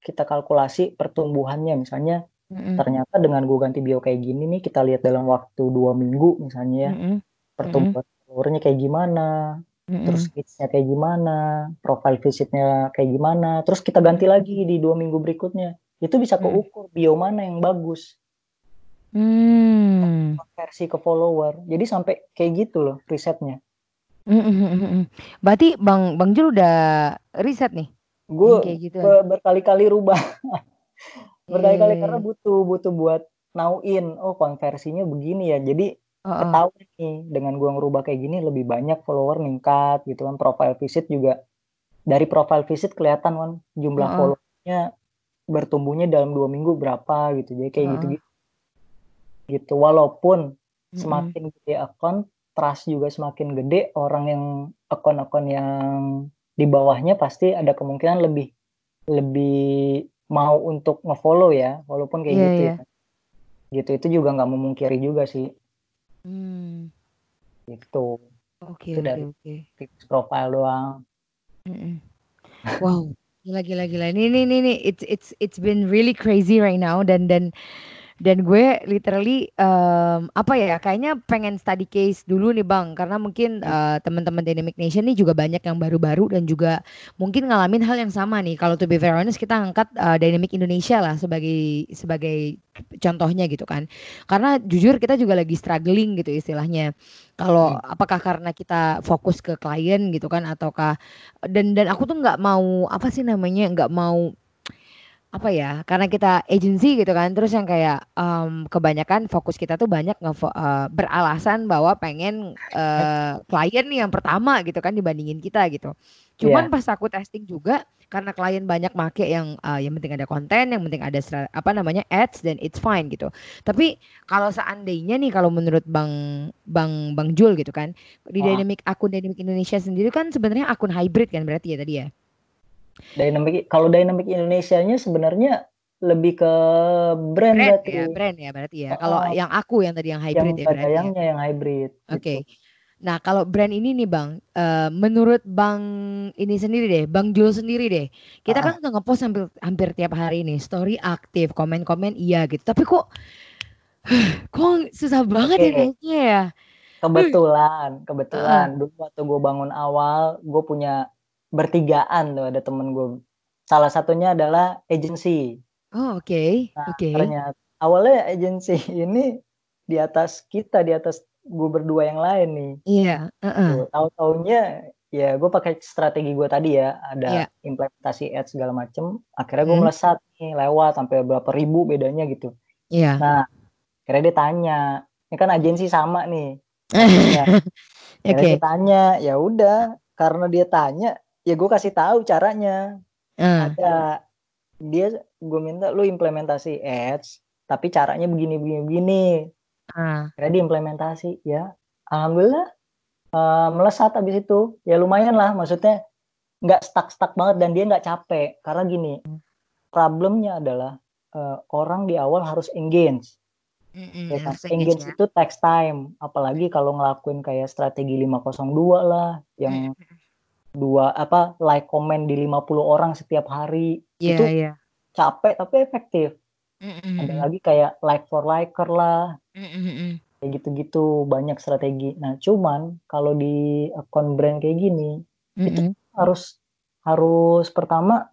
kita kalkulasi pertumbuhannya. Misalnya Mm-mm. ternyata dengan gue ganti bio kayak gini nih, kita lihat dalam waktu dua minggu misalnya ya, Mm-mm. pertumbuhan followernya kayak gimana, terus Mm-mm. hitsnya kayak gimana, profile visitnya kayak gimana, terus kita ganti lagi di dua minggu berikutnya. Itu bisa Mm. keukur bio mana yang bagus, Hmm. konversi ke follower. Jadi sampai kayak gitu loh risetnya. Mm-mm. Berarti Bang Bang Jul udah riset nih Gue gitu. be- berkali-kali rubah. <laughs> berkali-kali karena Iya. butuh butuh buat nauin oh konversinya begini ya jadi Heeh. ketahuan nih dengan gua ngerubah kayak gini lebih banyak follower meningkat gitu kan profile visit juga dari profile visit kelihatan kan jumlah Heeh. followernya bertumbuhnya dalam dua minggu berapa gitu jadi kayak gitu Heeh. gitu gitu walaupun Mm-mm. semakin gede akun trust juga semakin gede orang yang akun-akun yang di bawahnya pasti ada kemungkinan lebih lebih mau untuk ngefollow ya walaupun kayak Iya, gitu iya. ya gitu itu juga nggak memungkiri juga sih Hmm. gitu Oke, itu oke, dari oke. tips profile doang Mm-mm. Wow, gila gila gila. Ini ini ini ini it's it's it's been really crazy right now dan dan dan gue literally em, apa ya kayaknya pengen study case dulu nih Bang karena mungkin eh, teman-teman Dynamic Nation nih juga banyak yang baru-baru dan juga mungkin ngalamin hal yang sama nih. Kalau to be honest kita angkat eh, Dynamic Indonesia lah sebagai sebagai contohnya gitu kan. Karena jujur kita juga lagi struggling gitu istilahnya. Kalau Hmm. apakah karena kita fokus ke klien gitu kan ataukah dan dan aku tuh nggak mau apa sih namanya nggak mau apa ya karena kita agency gitu kan terus yang kayak em, kebanyakan fokus kita tuh banyak ngefo- eh, beralasan bahwa pengen eh, klien nih yang pertama gitu kan dibandingin kita gitu. Cuman Iya. pas aku testing juga karena klien banyak make yang eh, yang penting ada konten yang penting ada apa namanya ads dan it's fine gitu. Tapi kalau seandainya nih kalau menurut bang bang bang Jul gitu kan di dynamic akun dynamic Indonesia sendiri kan sebenarnya akun hybrid kan berarti ya tadi ya dynamic kalau dynamic Indonesia-nya sebenarnya lebih ke brand brand berarti. ya brand ya berarti ya. Kalau Oh, yang aku yang tadi yang yang hybrid ya berarti ya. badayangnya yang hybrid oke. gitu. Nah kalau brand ini nih bang eh, menurut bang ini sendiri deh bang Jul sendiri deh. Kita Ah, kan udah ngepost hampir hampir tiap hari nih story aktif komen-komen iya gitu. Tapi kok <sighs> kok susah banget ya oke kayaknya ya. Kebetulan kebetulan. Dulu waktu gue bangun awal gue punya bertigaan tuh ada temen gue salah satunya adalah agency. Oh oke nah oke. ternyata awalnya agency <laughs> ini di atas kita di atas gue berdua yang lain nih. Iya heeh. tuh tahu taunya ya gue pakai strategi gue tadi ya ada implementasi ads segala macem. Akhirnya gue Hmm, melesat nih lewat sampai berapa ribu bedanya gitu. Iya. Nah akhirnya dia tanya ini kan agensi sama nih. <laughs> Akhirnya oke. dia tanya ya udah karena dia tanya ya gue kasih tahu caranya. Eh, ada dia gue minta lu implementasi ads tapi caranya begini begini begini. Ah. akhirnya diimplementasi ya. Alhamdulillah eh, melesat abis itu. Ya lumayan lah maksudnya nggak stuck stuck banget dan dia nggak capek. Karena gini problemnya adalah eh, orang di awal harus engage. Mm-mm, ya kan? engage ya. itu takes time. Apalagi kalau ngelakuin kayak strategi 502 lah yang Mm-mm. Dua apa like comment di 50 orang setiap hari. Iya itu iya. capek tapi efektif. Ada Mm-mm, lagi kayak like for liker lah. Mm-mm, kayak gitu-gitu banyak strategi. Nah cuman kalau di akun brand kayak gini itu harus harus pertama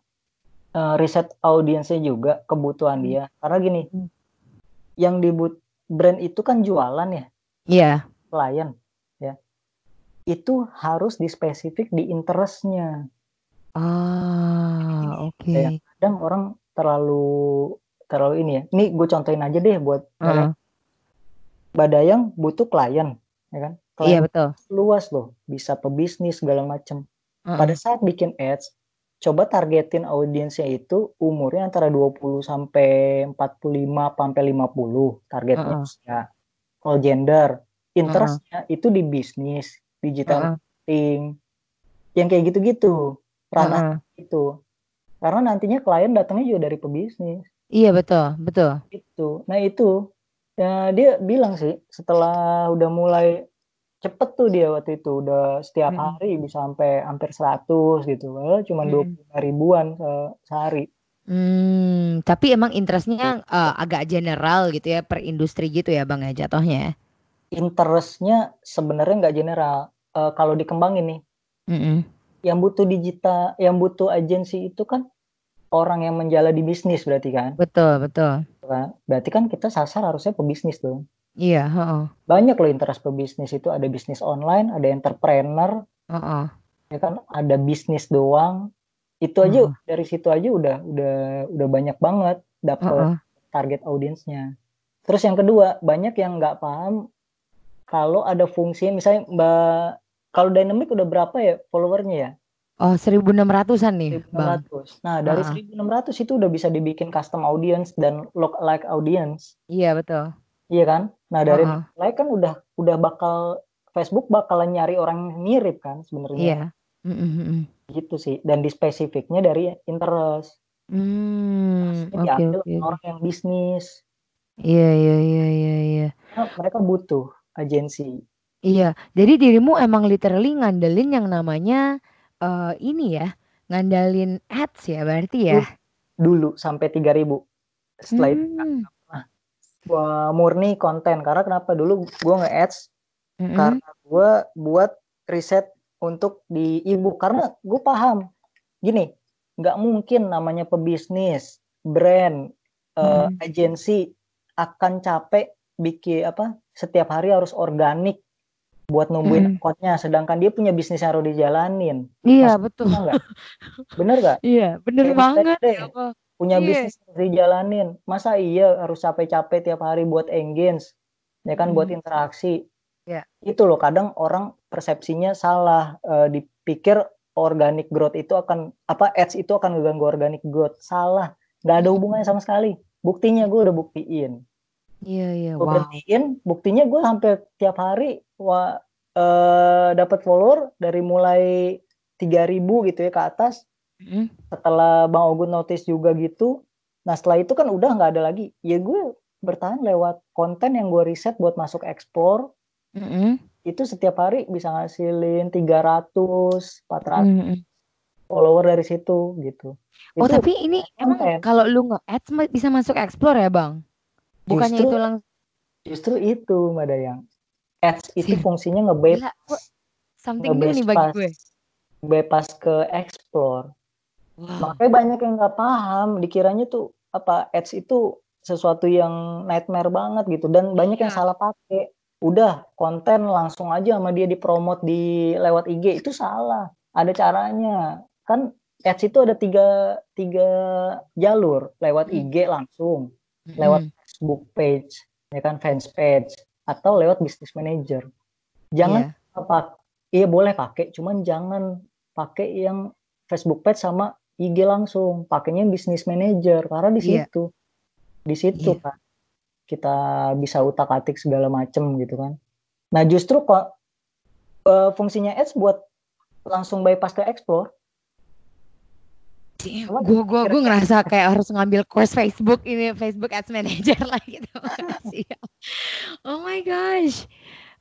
uh, riset audiensnya juga kebutuhan dia. Karena gini, yang dibut brand itu kan jualan ya, Iya. klien. ya. Itu harus di spesifik di interestnya. Ah, oke. Kayak kadang orang terlalu terlalu ini ya. Ini gue contohin aja deh buat Heeh. Badayang butuh klien, ya kan? Iya Klien betul. luas loh, bisa pebisnis segala macam. Heeh. Pada saat bikin ads, coba targetin audiensnya itu umurnya antara 20 sampai 45 sampai 50 targetnya Heeh. usia. All gender, interestnya itu di bisnis, digital Heeh. marketing, yang kayak gitu-gitu, ranah Heeh. itu. Karena nantinya klien datangnya juga dari pebisnis. Iya betul, betul. Itu. Nah itu ya, dia bilang sih setelah udah mulai cepet tuh dia waktu itu udah setiap Mm-mm. hari bisa sampai hampir 100 gitu. Padahal cuma. 25 ribuan se- sehari. Hmm, tapi emang interestnya eh, agak general gitu ya per industri gitu ya Bang ya jatuhnya. Interestnya sebenarnya nggak general. Eh, kalau dikembangin nih, Mm-mm. yang butuh digital, yang butuh agensi itu kan orang yang menjalani bisnis berarti kan. Betul, betul. Kan? Berarti kan kita sasar harusnya pebisnis dong. Iya, heeh. Banyak loh interest pebisnis itu ada bisnis online, ada entrepreneur, Heeh. ya kan ada bisnis doang itu aja Heeh. dari situ aja udah udah udah banyak banget dapet Heeh. target audiensnya terus yang kedua banyak yang nggak paham kalau ada fungsi misalnya mbak kalau dynamic udah berapa ya followernya ya Oh, 1600-an nih, Bang. 1600 nah dari Heeh. 1600 itu udah bisa dibikin custom audience dan lookalike audience Iya, betul. iya kan nah dari Heeh. like kan udah udah bakal Facebook bakalan nyari orang yang mirip kan sebenarnya Iya. Mm-mm, mm-mm. gitu sih dan di spesifiknya dari interest Hmm, Maksudnya oke diambil oke. orang yang bisnis Iya, iya, iya, iya, iya. Karena mereka butuh agensi Iya, jadi dirimu emang literally ngandelin yang namanya eh ini ya, ngandalin ads ya berarti ya. dulu sampai 3000 setelah itu Hmm. gua murni konten karena kenapa dulu gua nge-ads Mm-mm. karena gua buat riset untuk di ebook karena gue paham gini nggak mungkin namanya pebisnis brand eh, Mm. agensi akan capek bikin apa setiap hari harus organik buat numbuhin Mm. akun-nya sedangkan dia punya bisnis yang harus dijalanin Iya, Mas- betul. Bener nggak? Bener nggak? Iya, bener Kayak banget deh, ya. Punya Iya. bisnis harus dijalanin. Masa iya harus capek-capek tiap hari buat engage, ya kan buat Hmm. interaksi. Iya. Itu loh kadang orang persepsinya salah, Eh, dipikir organic growth itu akan apa ads itu akan mengganggu organic growth. Salah, nggak ada hubungannya sama sekali. Buktinya gue udah buktiin. Iya, iya, Gue wow. berhentiin, buktinya gue hampir tiap hari wah eh, dapat follower dari mulai 3000 gitu ya ke atas Mm-mm. setelah Bang Ogun notice juga gitu nah setelah itu kan udah nggak ada lagi ya gue bertahan lewat konten yang gue riset buat masuk explore Mm-mm. itu setiap hari bisa ngasilin 300 400 Mm-mm. follower dari situ gitu Oh, Itu tapi ini emang kalau lu nge-ads bisa masuk explore ya, Bang? Bukannya Justru- itu langsung justru itu Mbak Dayang. Ads itu fungsinya gua something new nih bagi gue. bebas ke explore. Wow. makanya banyak yang nggak paham. Dikiranya tuh apa ads itu sesuatu yang nightmare banget gitu. Dan banyak yang Iya. salah pakai. Udah konten langsung aja sama dia dipromot di lewat IG itu salah. Ada caranya. Kan ads itu ada tiga tiga jalur. Lewat Hmm. IG langsung. Lewat Mm-mm. Facebook page ya kan fans page atau lewat business manager jangan Iya. apa iya boleh pakai cuman jangan pakai yang Facebook page sama IG langsung pakainya business manager karena di Iya. situ di situ Iya. kan kita bisa utak atik segala macem gitu kan nah justru kok eh, fungsinya ads buat langsung bypass ke explore Gua gua kira-kira? ngerasa kayak harus ngambil course Facebook ini Facebook Ads Manager <laughs> lah gitu. Oh my gosh.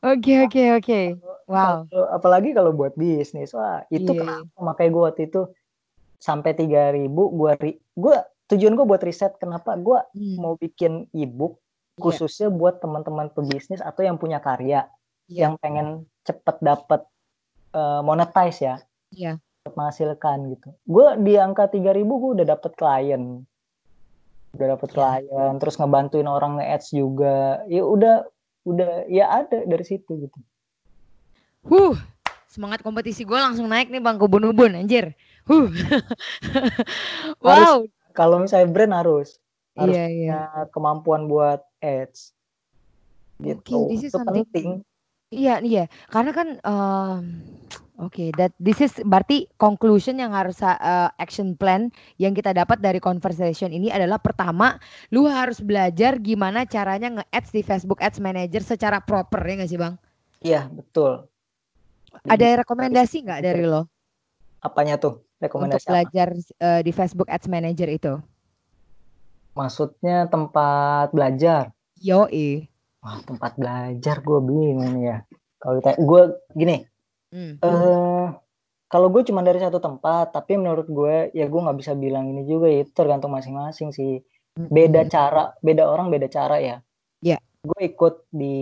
Oke oke oke. Wow. Kalau- apalagi kalau buat bisnis wah itu Iya, kenapa makanya gue waktu itu sampai 3000 gue ri- gua tujuan gue buat riset kenapa gue Hmm, mau bikin ebook iya, khususnya buat teman-teman pebisnis atau yang punya karya iya, yang pengen cepet dapet eh, monetize ya iya. Menghasilkan gitu. Gue di angka 3000 gue udah dapet klien. Udah dapet Ya. klien, terus ngebantuin orang nge-ads juga. Ya udah udah ya ada dari situ gitu. Huh, semangat kompetisi gue langsung naik nih bang ke ubun-ubun anjir. Huh. <laughs> wow. Kalau misalnya brand harus harus Iya iya. punya kemampuan buat ads. Gitu. Is Itu penting. Iya iya. Karena kan um, Oke, that this is berarti conclusion yang harus uh, action plan yang kita dapat dari conversation ini adalah pertama, lu harus belajar gimana caranya nge-ads di Facebook Ads Manager secara proper ya nggak sih bang? Iya, betul. Ada rekomendasi nggak dari lo apanya tuh? untuk Rekomendasi apa? belajar uh, di Facebook Ads Manager itu? Maksudnya tempat belajar. Yoi. Wah, tempat belajar gue bingung ya. Kalau ditanya, gue gini, Hmm. eh kalau gue cuma dari satu tempat, tapi menurut gue ya gue nggak bisa bilang ini juga ya, itu tergantung masing-masing sih. Beda cara, beda orang beda cara ya. Iya. Gue ikut di,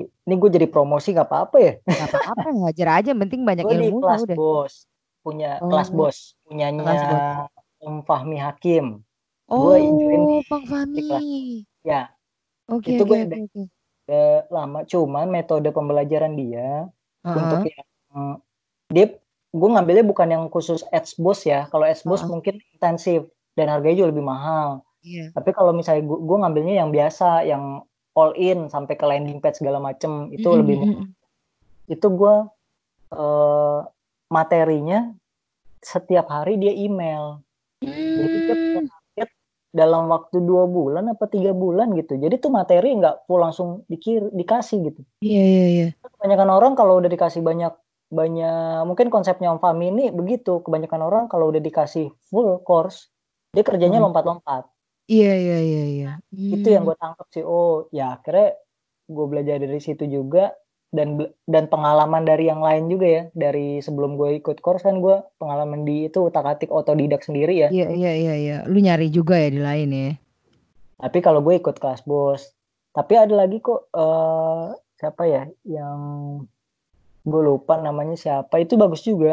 ini gue jadi promosi nggak apa-apa ya. Gak apa-apa, ngajar aja, penting banyak Gue di ilmu kelas udah. bos, punya Oh. kelas bos, punyanya Kelas bos. Om Fahmi Hakim. Oh, Gue join di- Bang di kelas. Fahmi. Ya, Oke, Itu oke, gue oke. udah lama. Cuman metode pembelajaran dia Heeh. untuk yang dia gue ngambilnya bukan yang khusus ads bos ya kalau ads bos Heeh. mungkin intensif dan harganya juga lebih mahal Iya. tapi kalau misalnya gue, gue ngambilnya yang biasa yang all in sampai ke landing page segala macem itu Mm, lebih mm, itu gue eh, materinya setiap hari dia email jadi dia mm. target dalam waktu dua bulan apa tiga bulan gitu jadi tuh materi nggak full langsung dikir dikasih gitu Iya, iya, iya. kebanyakan orang kalau udah dikasih banyak banyak mungkin konsepnya Om Fahmi ini begitu kebanyakan orang kalau udah dikasih full course dia kerjanya Hmm. lompat-lompat Iya, iya, iya, iya. itu yang gue tangkap sih oh ya akhirnya gue belajar dari situ juga dan dan pengalaman dari yang lain juga ya dari sebelum gue ikut course kan gue pengalaman di itu utak atik otodidak sendiri ya Iya, iya, iya, iya. Lu nyari juga ya di lain ya. tapi kalau gue ikut kelas bos tapi ada lagi kok eh siapa ya yang gue lupa namanya siapa. Itu bagus juga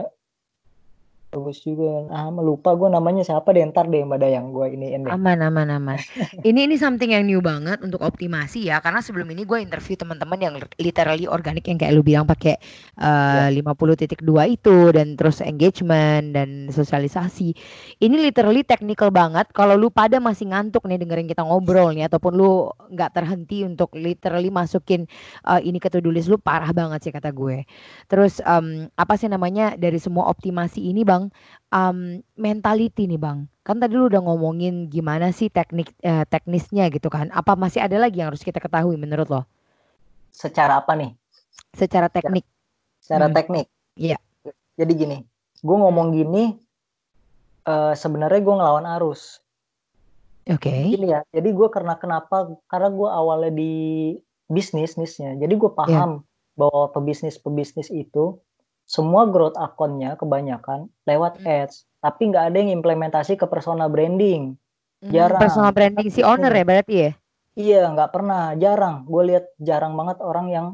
bagus juga ah lupa gue namanya siapa deh ntar deh mbak Dayang gue iniin deh Aman, aman, aman. <laughs> ini ini something yang new banget untuk optimasi ya. Karena sebelum ini gue interview teman-teman yang literally organik yang kayak lu bilang pakai eh, 50.2 itu dan terus engagement dan sosialisasi. Ini literally technical banget. Kalau lu pada masih ngantuk nih dengerin kita ngobrol nih ataupun lu nggak terhenti untuk literally masukin eh, ini ke to-do list lu parah banget sih kata gue. Terus em, apa sih namanya dari semua optimasi ini bang, em, mentality nih bang. Kan tadi lu udah ngomongin gimana sih teknik eh, teknisnya gitu kan. Apa masih ada lagi yang harus kita ketahui menurut lo secara apa nih secara teknik? secara Hmm. teknik Iya. jadi gini gue ngomong gini eh sebenarnya gue ngelawan arus Oke. gini ya jadi gue karena kenapa karena gue awalnya di bisnis nisnya jadi gue paham bahwa pebisnis pebisnis itu semua growth akunnya kebanyakan lewat Hmm. ads tapi nggak ada yang implementasi ke persona branding Hmm, Jarang. Personal branding si owner ya berarti ya? iya nggak pernah jarang gue lihat jarang banget orang yang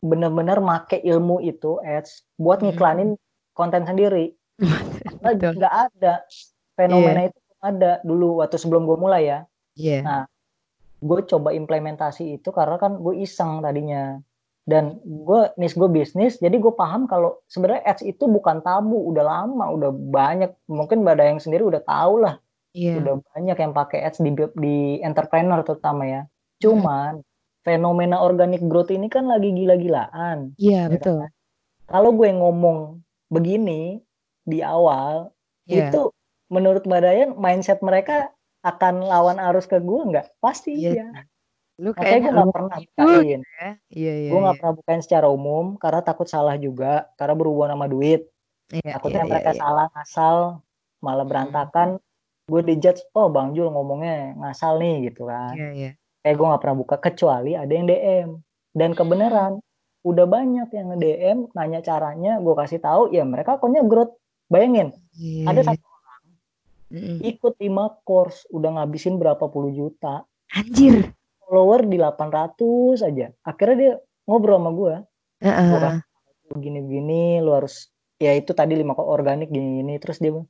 benar-benar make ilmu itu ads buat Hmm. ngiklanin konten sendiri <laughs> nggak ada fenomena itu belum ada dulu waktu sebelum gue mulai ya Iya. Nah, gue coba implementasi itu karena kan gue iseng tadinya dan gue nis gue bisnis jadi gue paham kalau sebenarnya ads itu bukan tabu udah lama udah banyak mungkin mbak Dayang sendiri udah tahu lah Iya. udah banyak yang pakai ads di di entrepreneur terutama ya cuman fenomena organic growth ini kan lagi gila-gilaan Iya ya betul. kalau gue ngomong begini di awal Iya. itu menurut mbak Dayan mindset mereka akan lawan arus ke gue nggak pasti Iya. iya Lu Makanya gue kayaknya nggak lu pernah bukain. ya. Iya iya. gue nggak iya. pernah bukain secara umum karena takut salah juga karena berhubungan sama duit. Iya, Takutnya iya, mereka iya, iya. salah ngasal malah berantakan. Gue dijudge, oh Bang Jul ngomongnya ngasal nih gitu kan. Iya iya. Eh gue nggak pernah buka kecuali ada yang DM. Dan kebenaran udah banyak yang nge-DM nanya caranya, gue kasih tahu ya mereka akunnya growth. Bayangin, Iya, ada iya. satu Mm-mm. ikut 5 course udah ngabisin berapa puluh juta. Anjir. Follower di 800 aja. Akhirnya dia ngobrol sama gue. Tahu, begini-begini lu harus ya itu tadi lima kok organik gini gini terus dia bilang,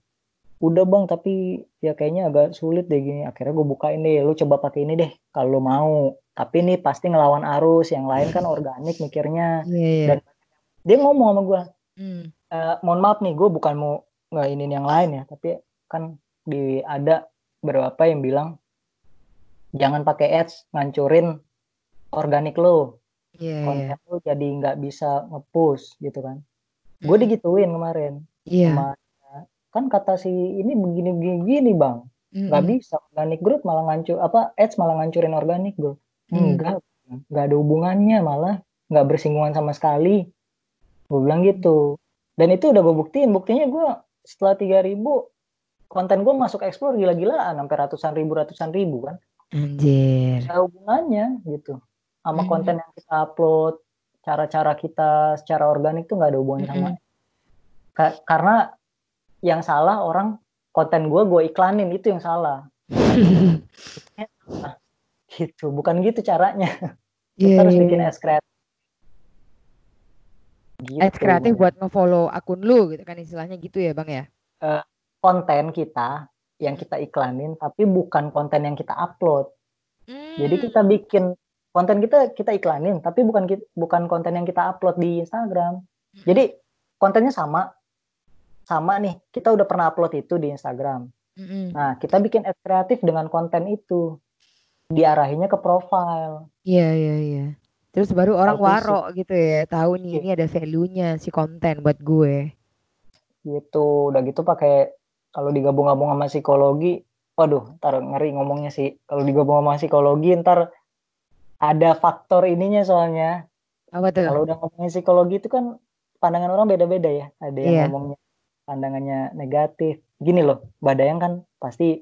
udah bang tapi ya kayaknya agak sulit deh gini akhirnya gue bukain deh lu coba pakai ini deh kalau mau tapi ini pasti ngelawan arus yang lain kan organik mikirnya Iya, iya. Dan dia ngomong sama gue Hmm. "Eh, mohon maaf nih gue bukan mau nggak ini yang lain ya tapi kan di ada beberapa yang bilang jangan pakai ads ngancurin organik lo. Iya, iya. konten lo jadi nggak bisa ngepush gitu kan. Gue Hmm. digituin kemarin. Iya. sama kan kata si ini begini begini gini bang nggak Mm-mm. bisa organic growth malah ngancur apa ads malah ngancurin organik bro Hmm. enggak nggak ada hubungannya malah. Nggak bersinggungan sama sekali. Gue bilang gitu. Dan itu udah gue buktiin. Buktinya gue setelah 3000 konten gue masuk explore gila-gilaan. Sampai ratusan ribu ratusan ribu kan Anjir. Ada hubungannya gitu sama Mhm. konten yang kita upload cara-cara kita secara organik tuh nggak ada hubungannya sama Mm-mm. Ka- karena yang salah orang konten gue gue iklanin itu yang salah <laughs> gitu bukan gitu caranya <laughs> Iya, kita harus iya, bikin iya. ads kreatif gitu Ads kreatif buat nge-follow akun lu gitu kan istilahnya gitu ya bang ya? konten kita yang kita iklanin tapi bukan konten yang kita upload jadi Hmm. kita bikin konten kita kita iklanin tapi bukan bukan konten yang kita upload di Instagram jadi kontennya sama sama nih kita udah pernah upload itu di Instagram Mm-mm. nah kita bikin ads kreatif dengan konten itu diarahinnya ke profile Iya iya iya. Terus baru orang fisik. waro gitu ya, tahu nih Iya. ini ada value-nya si konten buat gue. gitu udah gitu pakai kalau digabung-gabung sama psikologi waduh ntar ngeri ngomongnya sih kalau digabung sama psikologi ntar ada faktor ininya soalnya Apa tuh? kalau udah ngomongin psikologi itu kan pandangan orang beda-beda ya ada yang Iya. ngomongnya pandangannya negatif gini loh badayang kan pasti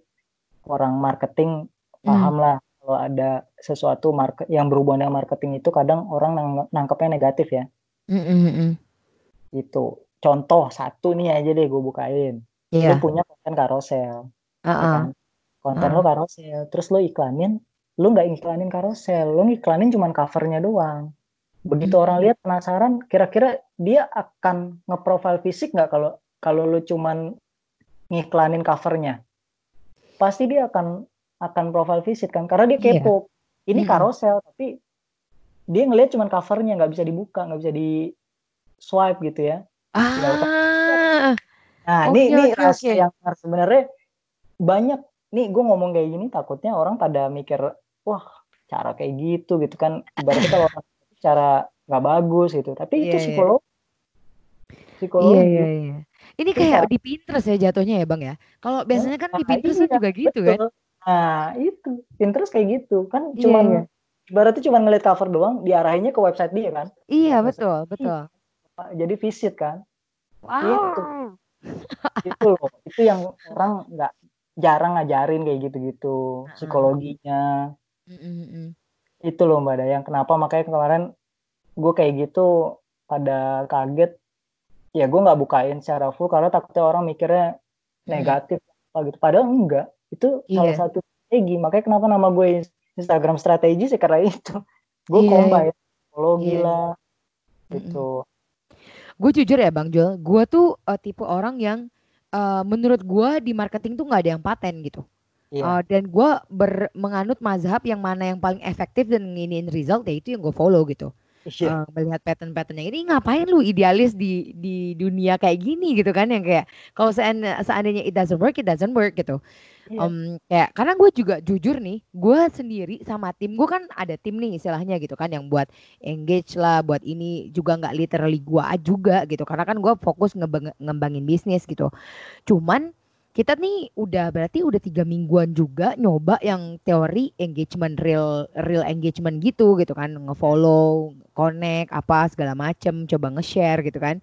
orang marketing Hmm. paham lah kalau ada sesuatu market yang berhubungan dengan marketing itu kadang orang nang- nangkepnya negatif ya Mm-mm-mm. gitu contoh satu nih aja deh gue bukain lu Iya. punya konten karosel ya Ah-ah. kan? konten lo karosel terus lo iklanin lu nggak iklanin karosel lu iklanin cuman covernya doang begitu Hmm. orang lihat penasaran kira-kira dia akan ngeprofile fisik nggak kalau kalau lu cuman ngiklanin covernya pasti dia akan akan profile fisik kan karena dia Iya. kepo ini Mm-mm. karosel tapi dia ngelihat cuman covernya nggak bisa dibuka nggak bisa di swipe gitu ya Ah. Nah, ini ini oke, rahasia oke. yang sebenarnya banyak nih gue ngomong kayak gini takutnya orang pada mikir wah cara kayak gitu gitu kan ibaratnya kalau cara nggak bagus gitu tapi Iya, itu iya. psikologi Iya psikologi iya iya. Ini kayak di Pinterest ya jatuhnya ya bang ya. Kalau biasanya kan di Nah, Pinterest kan iya, juga gitu kan. betul. nah itu Pinterest kayak gitu kan Iya, cuman iya. ibaratnya cuma ngeliat cover doang diarahinnya ke website dia kan Iya Maksud- betul betul. jadi visit kan Wow. Itu loh itu yang orang nggak jarang ngajarin kayak gitu-gitu psikologinya. Itu loh mbak Dayang kenapa? Makanya kemarin gue kayak gitu pada kaget. Ya gue nggak bukain secara full karena takutnya orang mikirnya negatif apa gitu. Padahal enggak itu salah Iya. satu strategi. Makanya kenapa nama gue Instagram strategi sih karena itu? Gue Iya, combine psikologi Iya. lah gitu Gue jujur ya Bang Jul, gue tuh eh, tipe orang yang eh, menurut gue di marketing tuh nggak ada yang paten gitu. Iya. Eh, dan gue menganut mazhab yang mana yang paling efektif dan nginin result ya itu yang gue follow gitu. Iya. Eh, melihat pattern-patternnya ini ngapain lu idealis di di dunia kayak gini gitu kan yang kayak kalau seand- seandainya it doesn't work it doesn't work gitu. Iya. Em, kayak karena gue juga jujur nih, gue sendiri sama tim gue kan ada tim nih istilahnya gitu kan yang buat engage lah, buat ini juga nggak literally gue juga gitu, karena kan gue fokus ngebang- ngembangin bisnis gitu. Cuman kita nih udah berarti udah tiga mingguan juga nyoba yang teori engagement real real engagement gitu gitu kan, ngefollow, connect apa segala macem, coba nge-share gitu kan.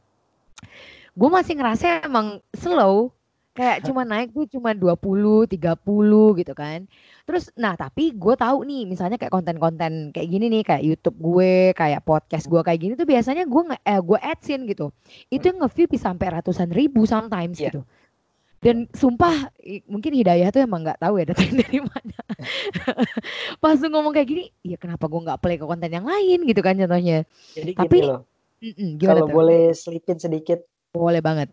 Gue masih ngerasa emang slow kayak <laughs> cuma naik tuh cuma 20, 30 gitu kan. Terus nah tapi gue tahu nih misalnya kayak konten-konten kayak gini nih kayak YouTube gue, kayak podcast gue kayak gini tuh biasanya gue nge eh, gue adsin gitu. Itu yang nge-view bisa sampai ratusan ribu sometimes Iya. gitu. Dan sumpah mungkin hidayah tuh emang nggak tahu ya datang <laughs> dari mana. Pas lu ngomong kayak gini, ya kenapa gue nggak play ke konten yang lain gitu kan contohnya. jadi Tapi gini loh Mm-mm, gimana kalau tuh? boleh selipin sedikit Boleh banget.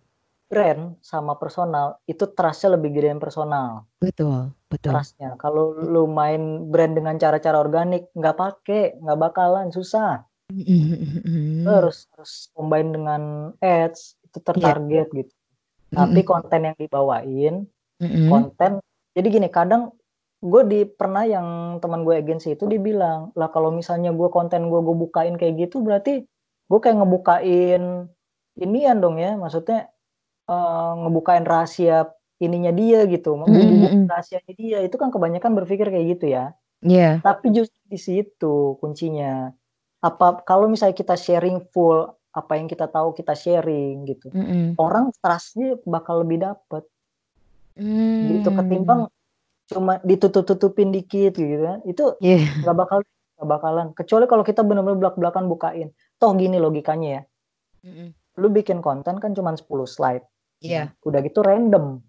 Brand sama personal itu trustnya lebih gede yang personal. Betul, betul. Trustnya. Kalau lu main brand dengan cara-cara organik, nggak pakai, nggak bakalan susah. Mhm, Lu harus harus combine dengan ads itu tertarget gitu. Tapi Mhm. konten yang dibawain, Mhm. konten. Jadi gini, kadang gue di pernah yang teman gue agensi itu dibilang lah kalau misalnya gue konten gue gue bukain kayak gitu berarti gue kayak ngebukain inian dong ya maksudnya eh, ngebukain rahasia ininya dia gitu Mhm, mhm. rahasianya dia itu kan kebanyakan berpikir kayak gitu ya Iya. tapi justru di situ kuncinya apa kalau misalnya kita sharing full apa yang kita tahu kita sharing gitu Mhm. orang trustnya bakal lebih dapet gitu Hmm. ketimbang cuma ditutup-tutupin dikit gitu kan itu Iya. nggak bakal nggak bakalan kecuali kalau kita benar-benar belak-belakan bukain toh gini logikanya ya Mhm. lu bikin konten kan cuma 10 slide Iya. udah gitu random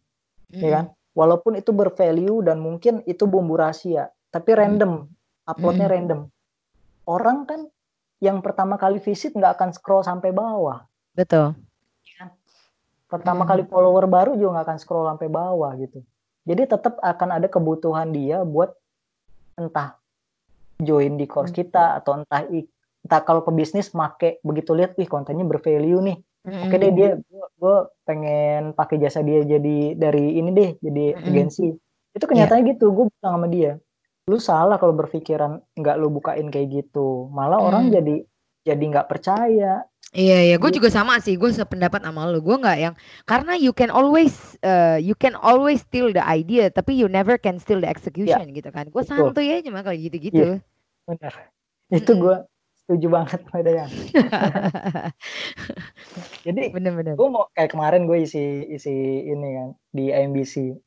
Mhm. ya kan walaupun itu bervalue dan mungkin itu bumbu rahasia tapi random uploadnya Mm. random orang kan yang pertama kali visit nggak akan scroll sampai bawah Betul. pertama Mm. kali follower baru juga nggak akan scroll sampai bawah gitu jadi tetap akan ada kebutuhan dia buat entah join di course Mm. kita atau entah entah kalau pebisnis make begitu lihat wih kontennya bervalue nih oke Mhm. deh dia gue pengen pakai jasa dia jadi dari ini deh jadi Mm-mm. agensi itu kenyataannya gitu gue bilang sama dia lu salah kalau berpikiran nggak lu bukain kayak gitu malah orang Hmm. jadi jadi nggak percaya Iya iya, gue Gitu. juga sama sih. Gue sependapat sama lu. Gue nggak yang karena you can always uh, you can always steal the idea, tapi you never can steal the execution gitu kan. Gue santuy aja mah kalau gitu-gitu. benar itu gue setuju banget pada yang <laughs> jadi Bener-bener. gue mau kayak kemarin gue isi isi ini kan di IMBC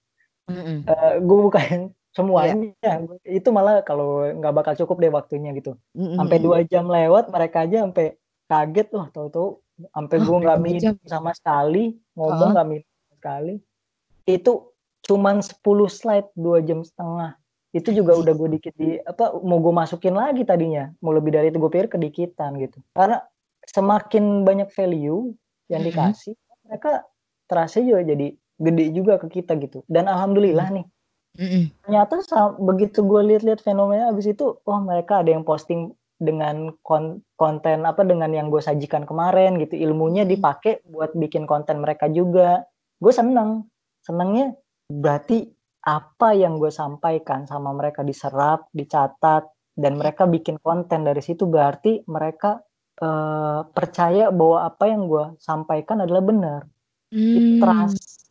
Mm-mm. gue bukain Semuanya itu malah kalau nggak bakal cukup deh waktunya gitu. Sampai Mm-mm. dua jam lewat mereka aja sampai kaget. Wah tahu-tahu sampai Oh, gue nggak minum sama sekali. Ngomong nggak minum sama sekali. Itu cuman 10 slide dua jam setengah. Itu juga udah gue dikit di apa mau gue masukin lagi tadinya. Mau lebih dari itu gue pikir kedikitan gitu. Karena semakin banyak value yang dikasih mereka terasa juga jadi gede juga ke kita gitu. Dan alhamdulillah nih Mm-mm. ternyata begitu gue lihat-lihat fenomena abis itu oh mereka ada yang posting dengan kon- konten apa dengan yang gue sajikan kemarin gitu. Ilmunya dipakai buat bikin konten mereka juga. Gue seneng. Senengnya berarti apa yang gue sampaikan sama mereka diserap dicatat dan mereka bikin konten dari situ berarti mereka eh, percaya bahwa apa yang gue sampaikan adalah benar. Hmm. trust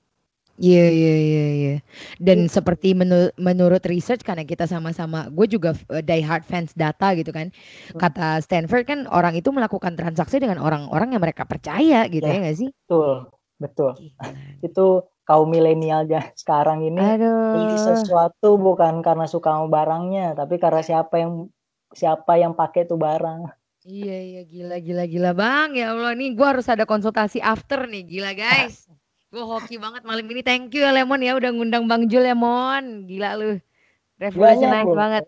Iya iya iya iya. Dan seperti menu- menurut research karena kita sama-sama, gue juga uh, die hard fans data gitu kan. Hmm. Kata Stanford kan orang itu melakukan transaksi dengan orang-orang yang mereka percaya gitu Ya. ya nggak sih? betul betul Gila. itu kaum milenial sekarang ini beli Aduh. sesuatu bukan karena suka sama barangnya tapi karena siapa yang siapa yang pakai tuh barang Iya iya gila gila gila bang ya Allah nih gue harus ada konsultasi after nih gila guys. <laughs> Gue hoki banget malam ini. Thank you ya Lemon ya udah ngundang Bang Jul ya Mon. Gila lu. Revolutionize banget.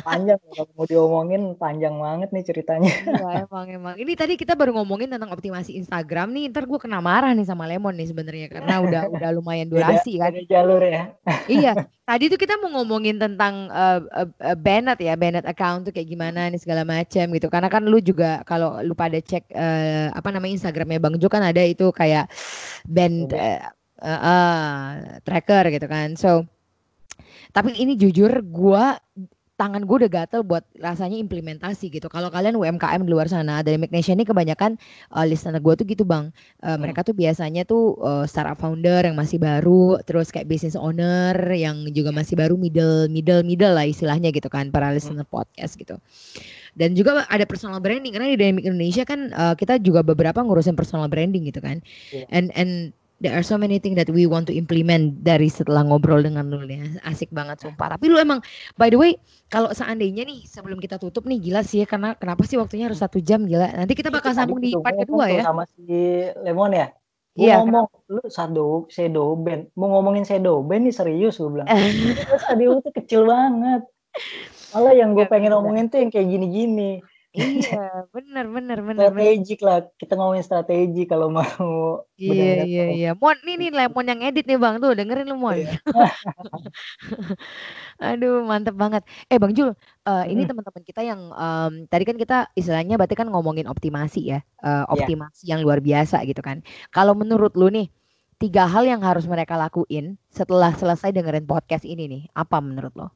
Panjang kalau mau diomongin panjang banget nih ceritanya Iya emang emang. Ini tadi kita baru ngomongin tentang optimasi Instagram nih. Ntar gue kena marah nih sama Lemon nih sebenarnya karena udah <laughs> udah lumayan beda, durasi kan. beda jalur ya iya. <laughs> Tadi tuh kita mau ngomongin tentang uh, uh, uh, Bennett ya, Bennett account tuh kayak gimana nih segala macam gitu. Karena kan lu juga kalau lu pada cek uh, apa namanya Instagramnya Bang Jo kan ada itu kayak band uh, uh, uh, tracker gitu kan. So tapi ini jujur gua tangan gue udah gatel buat rasanya implementasi gitu. Kalau kalian UMKM di luar sana dari Magnesian ini kebanyakan uh, listener gue tuh gitu bang. Uh, mereka tuh biasanya tuh uh, startup founder yang masih baru, terus kayak business owner yang juga masih baru middle middle middle lah istilahnya gitu kan para listener podcast gitu. Dan juga ada personal branding karena di Dynamic Indonesia kan uh, kita juga beberapa ngurusin personal branding gitu kan. Iya. And and there are so many things that we want to implement dari setelah ngobrol dengan lu nih. Asik banget sumpah. Tapi lu emang by the way kalau seandainya nih sebelum kita tutup nih gila sih ya karena kenapa sih waktunya harus satu jam gila. Nanti kita bakal Tadi sambung di part kedua ya. sama si Lemon ya Gue Iya, ngomong lu sado sedo band mau ngomongin sedo band nih serius gue bilang Terus tadi itu kecil banget malah yang gue pengen ngomongin tuh yang kayak gini-gini Iya, <laughs> bener bener bener bener. Strategik lah, kita ngomongin strategi kalau mau Iya iya iya. Mon, nih nih Lemon yang edit nih Bang tuh, dengerin lu Mon. Iya. <laughs> Aduh, mantep banget. Eh Bang Jul, eh, ini teman-teman kita yang em, tadi kan kita istilahnya berarti kan ngomongin optimasi ya, Iya. optimasi yang luar biasa gitu kan. Kalau menurut lu nih, tiga hal yang harus mereka lakuin setelah selesai dengerin podcast ini nih, apa menurut lo?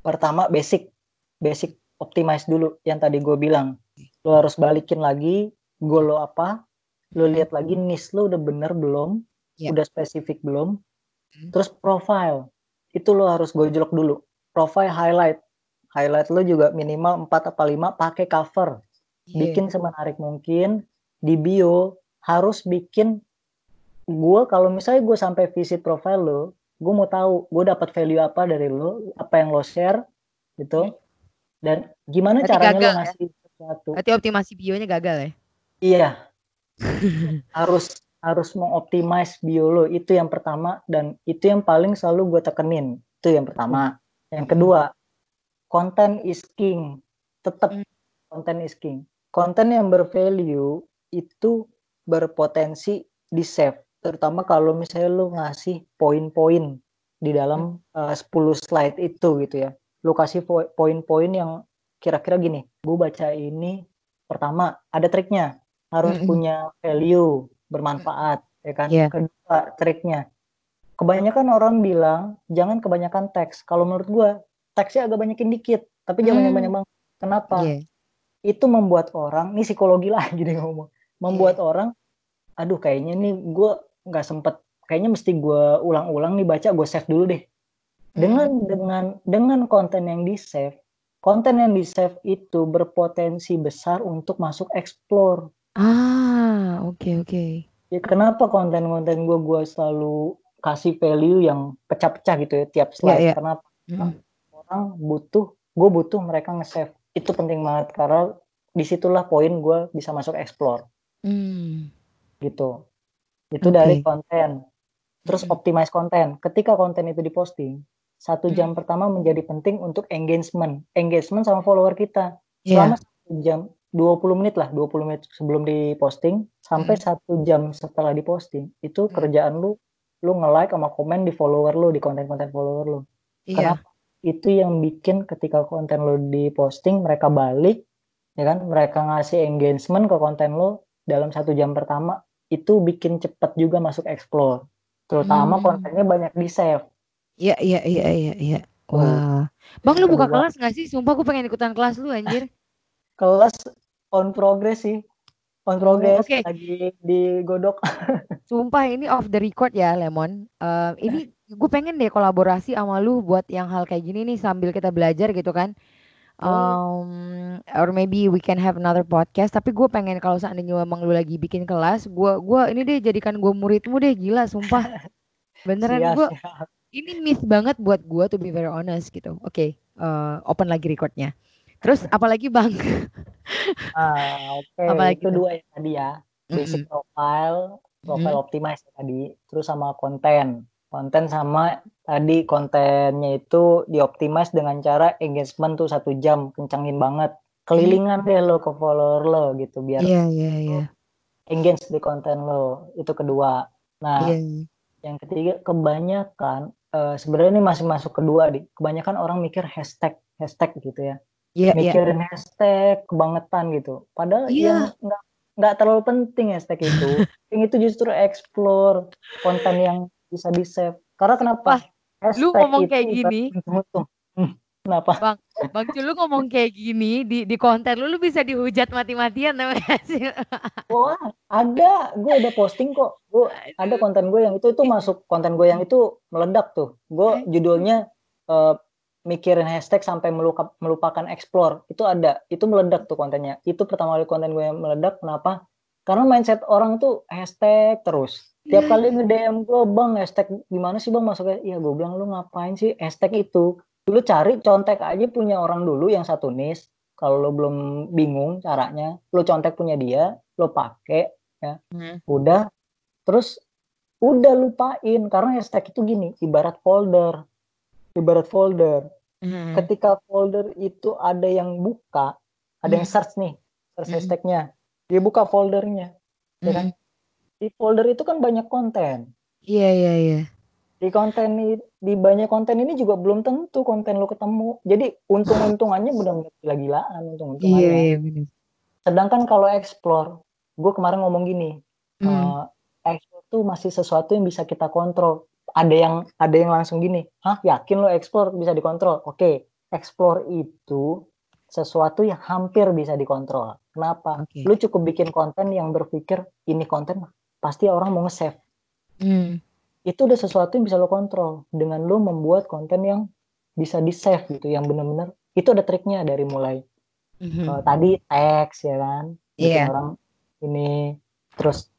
Pertama basic, basic optimize dulu yang tadi gue bilang. Lo harus balikin lagi goal lo apa, lo lihat lagi niche lo udah bener belum, Iya. udah spesifik belum. Hmm. Terus profile, itu lo harus gojlok dulu. Profile highlight, highlight lo juga minimal 4 apa 5 pakai cover. Iya. Bikin semenarik mungkin. Di bio harus bikin gue kalau misalnya gue sampai visit profile lo, gue mau tahu gue dapat value apa dari lo, apa yang lo share gitu. Dan gimana Berarti caranya lo gagal ya? ngasih sesuatu. Berarti optimasi bionya gagal ya? Iya. <laughs> harus harus mengoptimize bio lo itu yang pertama dan itu yang paling selalu gue tekenin itu yang pertama yang kedua konten is king tetap Hmm. konten is king konten yang bervalue itu berpotensi di save terutama kalau misalnya lo ngasih poin-poin di dalam uh, 10 slide itu gitu ya lo kasih po- poin-poin yang kira-kira gini. Gue baca ini pertama ada triknya. Harus punya value bermanfaat ya kan? Iya. kedua triknya. Kebanyakan orang bilang jangan kebanyakan teks. Kalau menurut gua teksnya agak banyakin dikit tapi jangan yang banyak banget. Kenapa? Iya. itu membuat orang ini psikologi <laughs> lagi nih ngomong. Membuat orang aduh kayaknya nih gua nggak sempet kayaknya mesti gua ulang-ulang nih baca gue save dulu deh dengan Hmm. dengan dengan konten yang di save konten yang di save itu berpotensi besar untuk masuk explore Ah, oke oke. ya kenapa konten-konten gue gue selalu kasih value yang pecah-pecah gitu ya tiap slide iya. karena Mm-mm. orang butuh gue butuh mereka nge-save itu penting banget karena di situlah poin gue bisa masuk explore Hmm. gitu itu Oke. dari konten terus Mm-mm. optimize konten ketika konten itu diposting satu jam Mm. pertama menjadi penting untuk engagement engagement sama follower kita Iya. selama satu jam 20 menit lah 20 menit sebelum diposting sampai Mm. satu jam setelah diposting itu Mm. kerjaan lu lu nge-like sama komen di follower lu di konten-konten follower lu Iya. kenapa itu yang bikin ketika konten lu diposting mereka balik ya kan mereka ngasih engagement ke konten lu dalam satu jam pertama itu bikin cepet juga masuk explore terutama Hmm. kontennya banyak di save Iya iya iya iya iya. Tuh. Wah. Bang lu buka kelas gak sih? Sumpah gue pengen ikutan kelas lu anjir. kelas on progress sih on progress oke. lagi digodok <laughs> Sumpah ini off the record ya Lemon. Eh, ini gue pengen deh kolaborasi sama lu buat yang hal kayak gini nih sambil kita belajar gitu kan. Um, or maybe we can have another podcast. Tapi gue pengen kalau seandainya memang lu lagi bikin kelas, gue gua ini deh jadikan gue muridmu deh gila sumpah. <laughs> Beneran gue ini miss banget buat gue to be very honest gitu. Oke, eh, open lagi recordnya. Terus apalagi bang? <laughs> ah oke Apalagi itu dua ya tadi ya basic Mm-mm. profile profile Mhm. optimize ya tadi terus sama konten konten sama tadi kontennya itu dioptimize dengan cara engagement tuh satu jam kencengin banget kelilingan deh lo ke follower lo gitu biar Iya iya iya. engage di konten lo itu kedua nah Iya. yang ketiga kebanyakan eh, sebenarnya ini masih masuk kedua di kebanyakan orang mikir hashtag hashtag gitu ya Iya iya. mikirin hashtag kebangetan gitu padahal Iya. yang nggak nggak terlalu penting hashtag itu <laughs> yang itu justru explore konten yang bisa di save karena kenapa Wah, lu ngomong kayak gini. untung-untung. Kenapa? Bang, Bang Jul, lu ngomang kayak gini di di konten lu, lu bisa dihujat mati-matian gak <laughs> sih? wah ada. Gue ada posting kok. Gue ada konten gue yang itu itu masuk konten gue yang itu meledak tuh. Gue judulnya eh, mikirin hashtag sampai meluka, melupakan explore. Itu ada. Itu meledak tuh kontennya. Itu pertama kali konten gue yang meledak. Kenapa? Karena mindset orang tuh hashtag terus. Tiap kali nge DM gue bang hashtag gimana sih bang? Masuknya iya gue bilang lu ngapain sih hashtag itu lu cari contek aja punya orang dulu yang satu niche kalau lu belum bingung caranya lu contek punya dia lu pakai ya Hmm. udah terus udah lupain karena hashtag itu gini ibarat folder ibarat folder Hmm. ketika folder itu ada yang buka, ada yang Hmm. search nih, search Hmm. hashtagnya, dia buka foldernya, ya kan? Mm. Di folder itu kan banyak konten. Iya iya iya. Di konten di banyak konten ini juga belum tentu konten lo ketemu. Jadi untung-untungannya <laughs> benar-benar gila-gilaan Iya untung-untungannya. iya benar. Sedangkan kalau explore, gue kemarin ngomong gini, Hmm. eh, explore tuh masih sesuatu yang bisa kita kontrol. Ada yang ada yang langsung gini, hah yakin lo explore bisa dikontrol? Oke, explore itu sesuatu yang hampir bisa dikontrol. Kenapa? Oke. Lu cukup bikin konten yang berpikir ini konten pasti orang mau nge-save. Hmm. Itu udah sesuatu yang bisa lo kontrol dengan lo membuat konten yang bisa di-save gitu, yang benar-benar itu ada triknya dari mulai Mhm. Eh, tadi teks ya kan bikin Iya. orang ini terus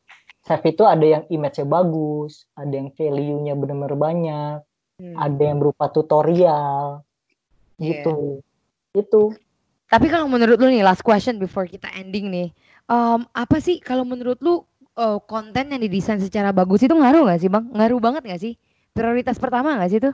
save itu ada yang image-nya bagus ada yang value-nya benar-benar banyak Hmm. ada yang berupa tutorial Iya. gitu itu Tapi kalau menurut lu nih last question before kita ending nih, em, apa sih kalau menurut lu eh, konten yang didesain secara bagus itu ngaruh nggak sih bang? Ngaruh banget nggak sih? Prioritas pertama nggak sih itu?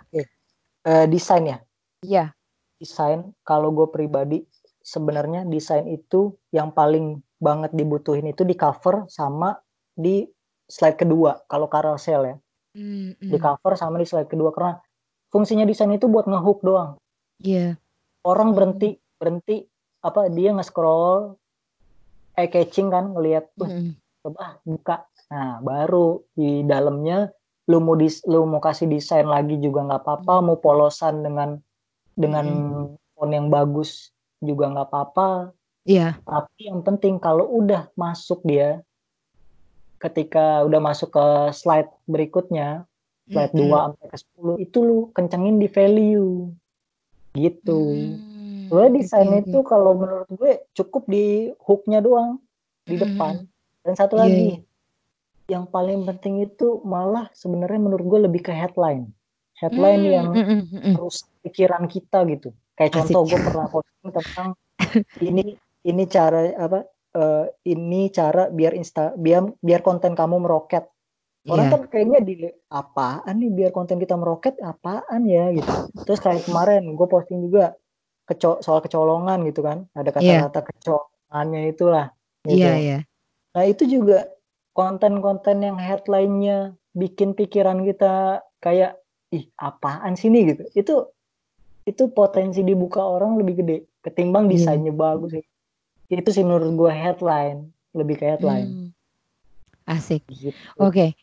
Eh, desain ya Iya. desain kalau gue pribadi sebenarnya desain itu yang paling banget dibutuhin itu di cover sama di slide kedua kalau carousel ya Hmm, di hmm. cover sama di slide kedua karena fungsinya desain itu buat ngehook doang Iya. orang berhenti berhenti apa dia nge-scroll eye catching kan ngelihat tuh Hmm. Coba buka nah baru di dalamnya lu mau dis, lu mau kasih desain lagi juga nggak apa-apa mau polosan dengan dengan font yang bagus juga nggak apa-apa Iya. tapi yang penting kalau udah masuk dia ketika udah masuk ke slide berikutnya slide Mm-mm. 2 sampai ke 10 itu lu kencengin di value gitu Hmm, oke, desain oke, itu kalau menurut gue cukup di hooknya doang di Mm-mm. depan. Dan satu Iya, lagi iya. yang paling penting itu malah sebenarnya menurut gue lebih ke headline. Headline Hmm, yang mm, mm, mm, mm. merusak pikiran kita gitu. Kayak Asik. contoh gue pernah posting tentang <laughs> ini ini cara apa eh, ini cara biar insta biar biar konten kamu meroket. Orang Iya. kan kayaknya di apaan nih biar konten kita meroket apaan ya gitu. Terus kayak kemarin gue posting juga keco soal kecolongan gitu kan. Ada Iya. kata-kata kecolongannya itulah. Gitu. Iya iya. Nah itu juga konten-konten yang headline-nya bikin pikiran kita kayak ih apaan sih nih gitu. Itu itu potensi dibuka orang lebih gede ketimbang Iya. desainnya bagus sih. Itu sih menurut gue headline lebih ke headline. Hmm. Asik. Gitu. Oke.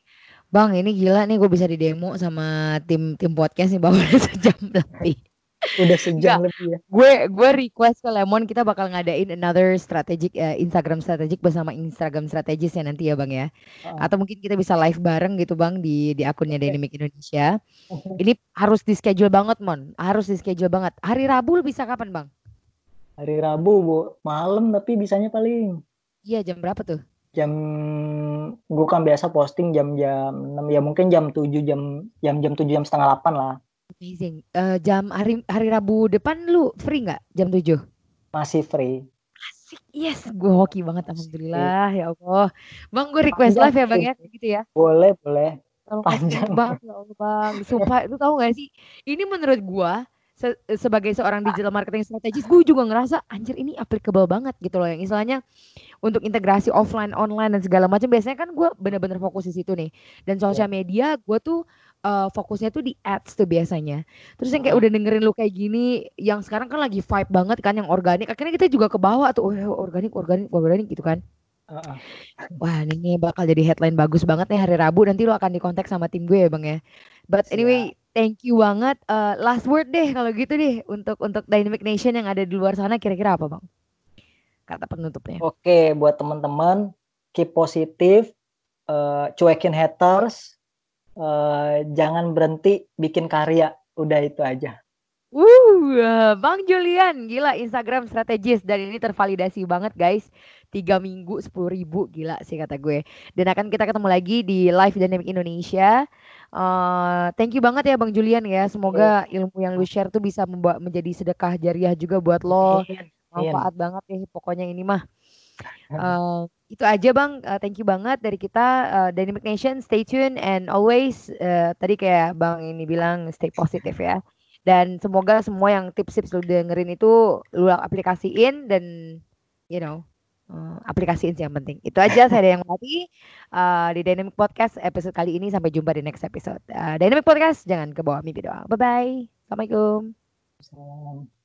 Bang, ini gila nih gue bisa didemo sama tim tim podcast nih bang <laughs> udah sejam lebih. Udah <laughs> sejam lebih ya. gue gue request ke Lemon kita bakal ngadain another strategic eh, Instagram strategic bersama Instagram strategis ya nanti ya bang ya. Heeh. atau mungkin kita bisa live bareng gitu bang di di akunnya Oke. Dynamic Indonesia. Ini harus di schedule banget mon. Harus di schedule banget. Hari Rabu bisa kapan bang? Hari Rabu bu. Malam tapi bisanya paling. Iya jam berapa tuh? Jam gue kan biasa posting jam-jam 6 ya mungkin jam 7 jam jam jam 7 jam setengah 8 lah amazing Eh, jam hari hari Rabu depan lu free nggak jam 7 masih free Asik, yes, gue hoki banget, alhamdulillah ya Allah. Bang, gue request Panjang live ya bang ya, gitu ya. boleh boleh Panjang. kasih bang, ya Allah bang. Sumpah, itu tahu gak sih? Ini menurut gua se- sebagai seorang digital marketing strategis, gue juga ngerasa anjir ini applicable banget gitu loh. Yang istilahnya untuk integrasi offline, online dan segala macam. Biasanya kan gue bener-bener fokus di situ nih. Dan sosial media, gue tuh eh, fokusnya tuh di ads tuh biasanya. Terus yang kayak Ah. udah dengerin lu kayak gini, yang sekarang kan lagi vibe banget kan yang organik. Akhirnya kita juga ke bawah tuh, oh, organik, organik, organik gitu kan. Heeh. Wah ini bakal jadi headline bagus banget nih hari Rabu nanti lu akan dikontak sama tim gue ya bang ya. But Siap. anyway, thank you banget. Eh, last word deh kalau gitu deh untuk untuk Dynamic Nation yang ada di luar sana kira-kira apa bang? Kata penutupnya. Oke, buat teman-teman, keep positif, eh, cuekin haters, eh, jangan berhenti bikin karya. Udah itu aja. Eh, Bang Julian, gila Instagram strategis dan ini tervalidasi banget guys. Tiga minggu sepuluh ribu, gila sih kata gue. Dan akan kita ketemu lagi di live Dynamic Indonesia. Eh, thank you banget ya Bang Julian ya. Semoga ilmu yang lu share tuh bisa membawa menjadi sedekah jariah juga buat lo. Manfaat banget nih pokoknya ini mah. Eh, itu aja Bang, Eh, thank you banget dari kita eh, Dynamic Nation. Stay tune and always eh, tadi kayak Bang ini bilang stay positif ya. Dan semoga semua yang tips-tips lu dengerin itu lu aplikasiin dan you know uh, aplikasiin sih yang penting. Itu aja saya yang mati uh, di Dynamic Podcast episode kali ini sampai jumpa di next episode. Uh, Dynamic Podcast jangan ke bawah mimpi doang. Bye bye. Assalamualaikum. Salam.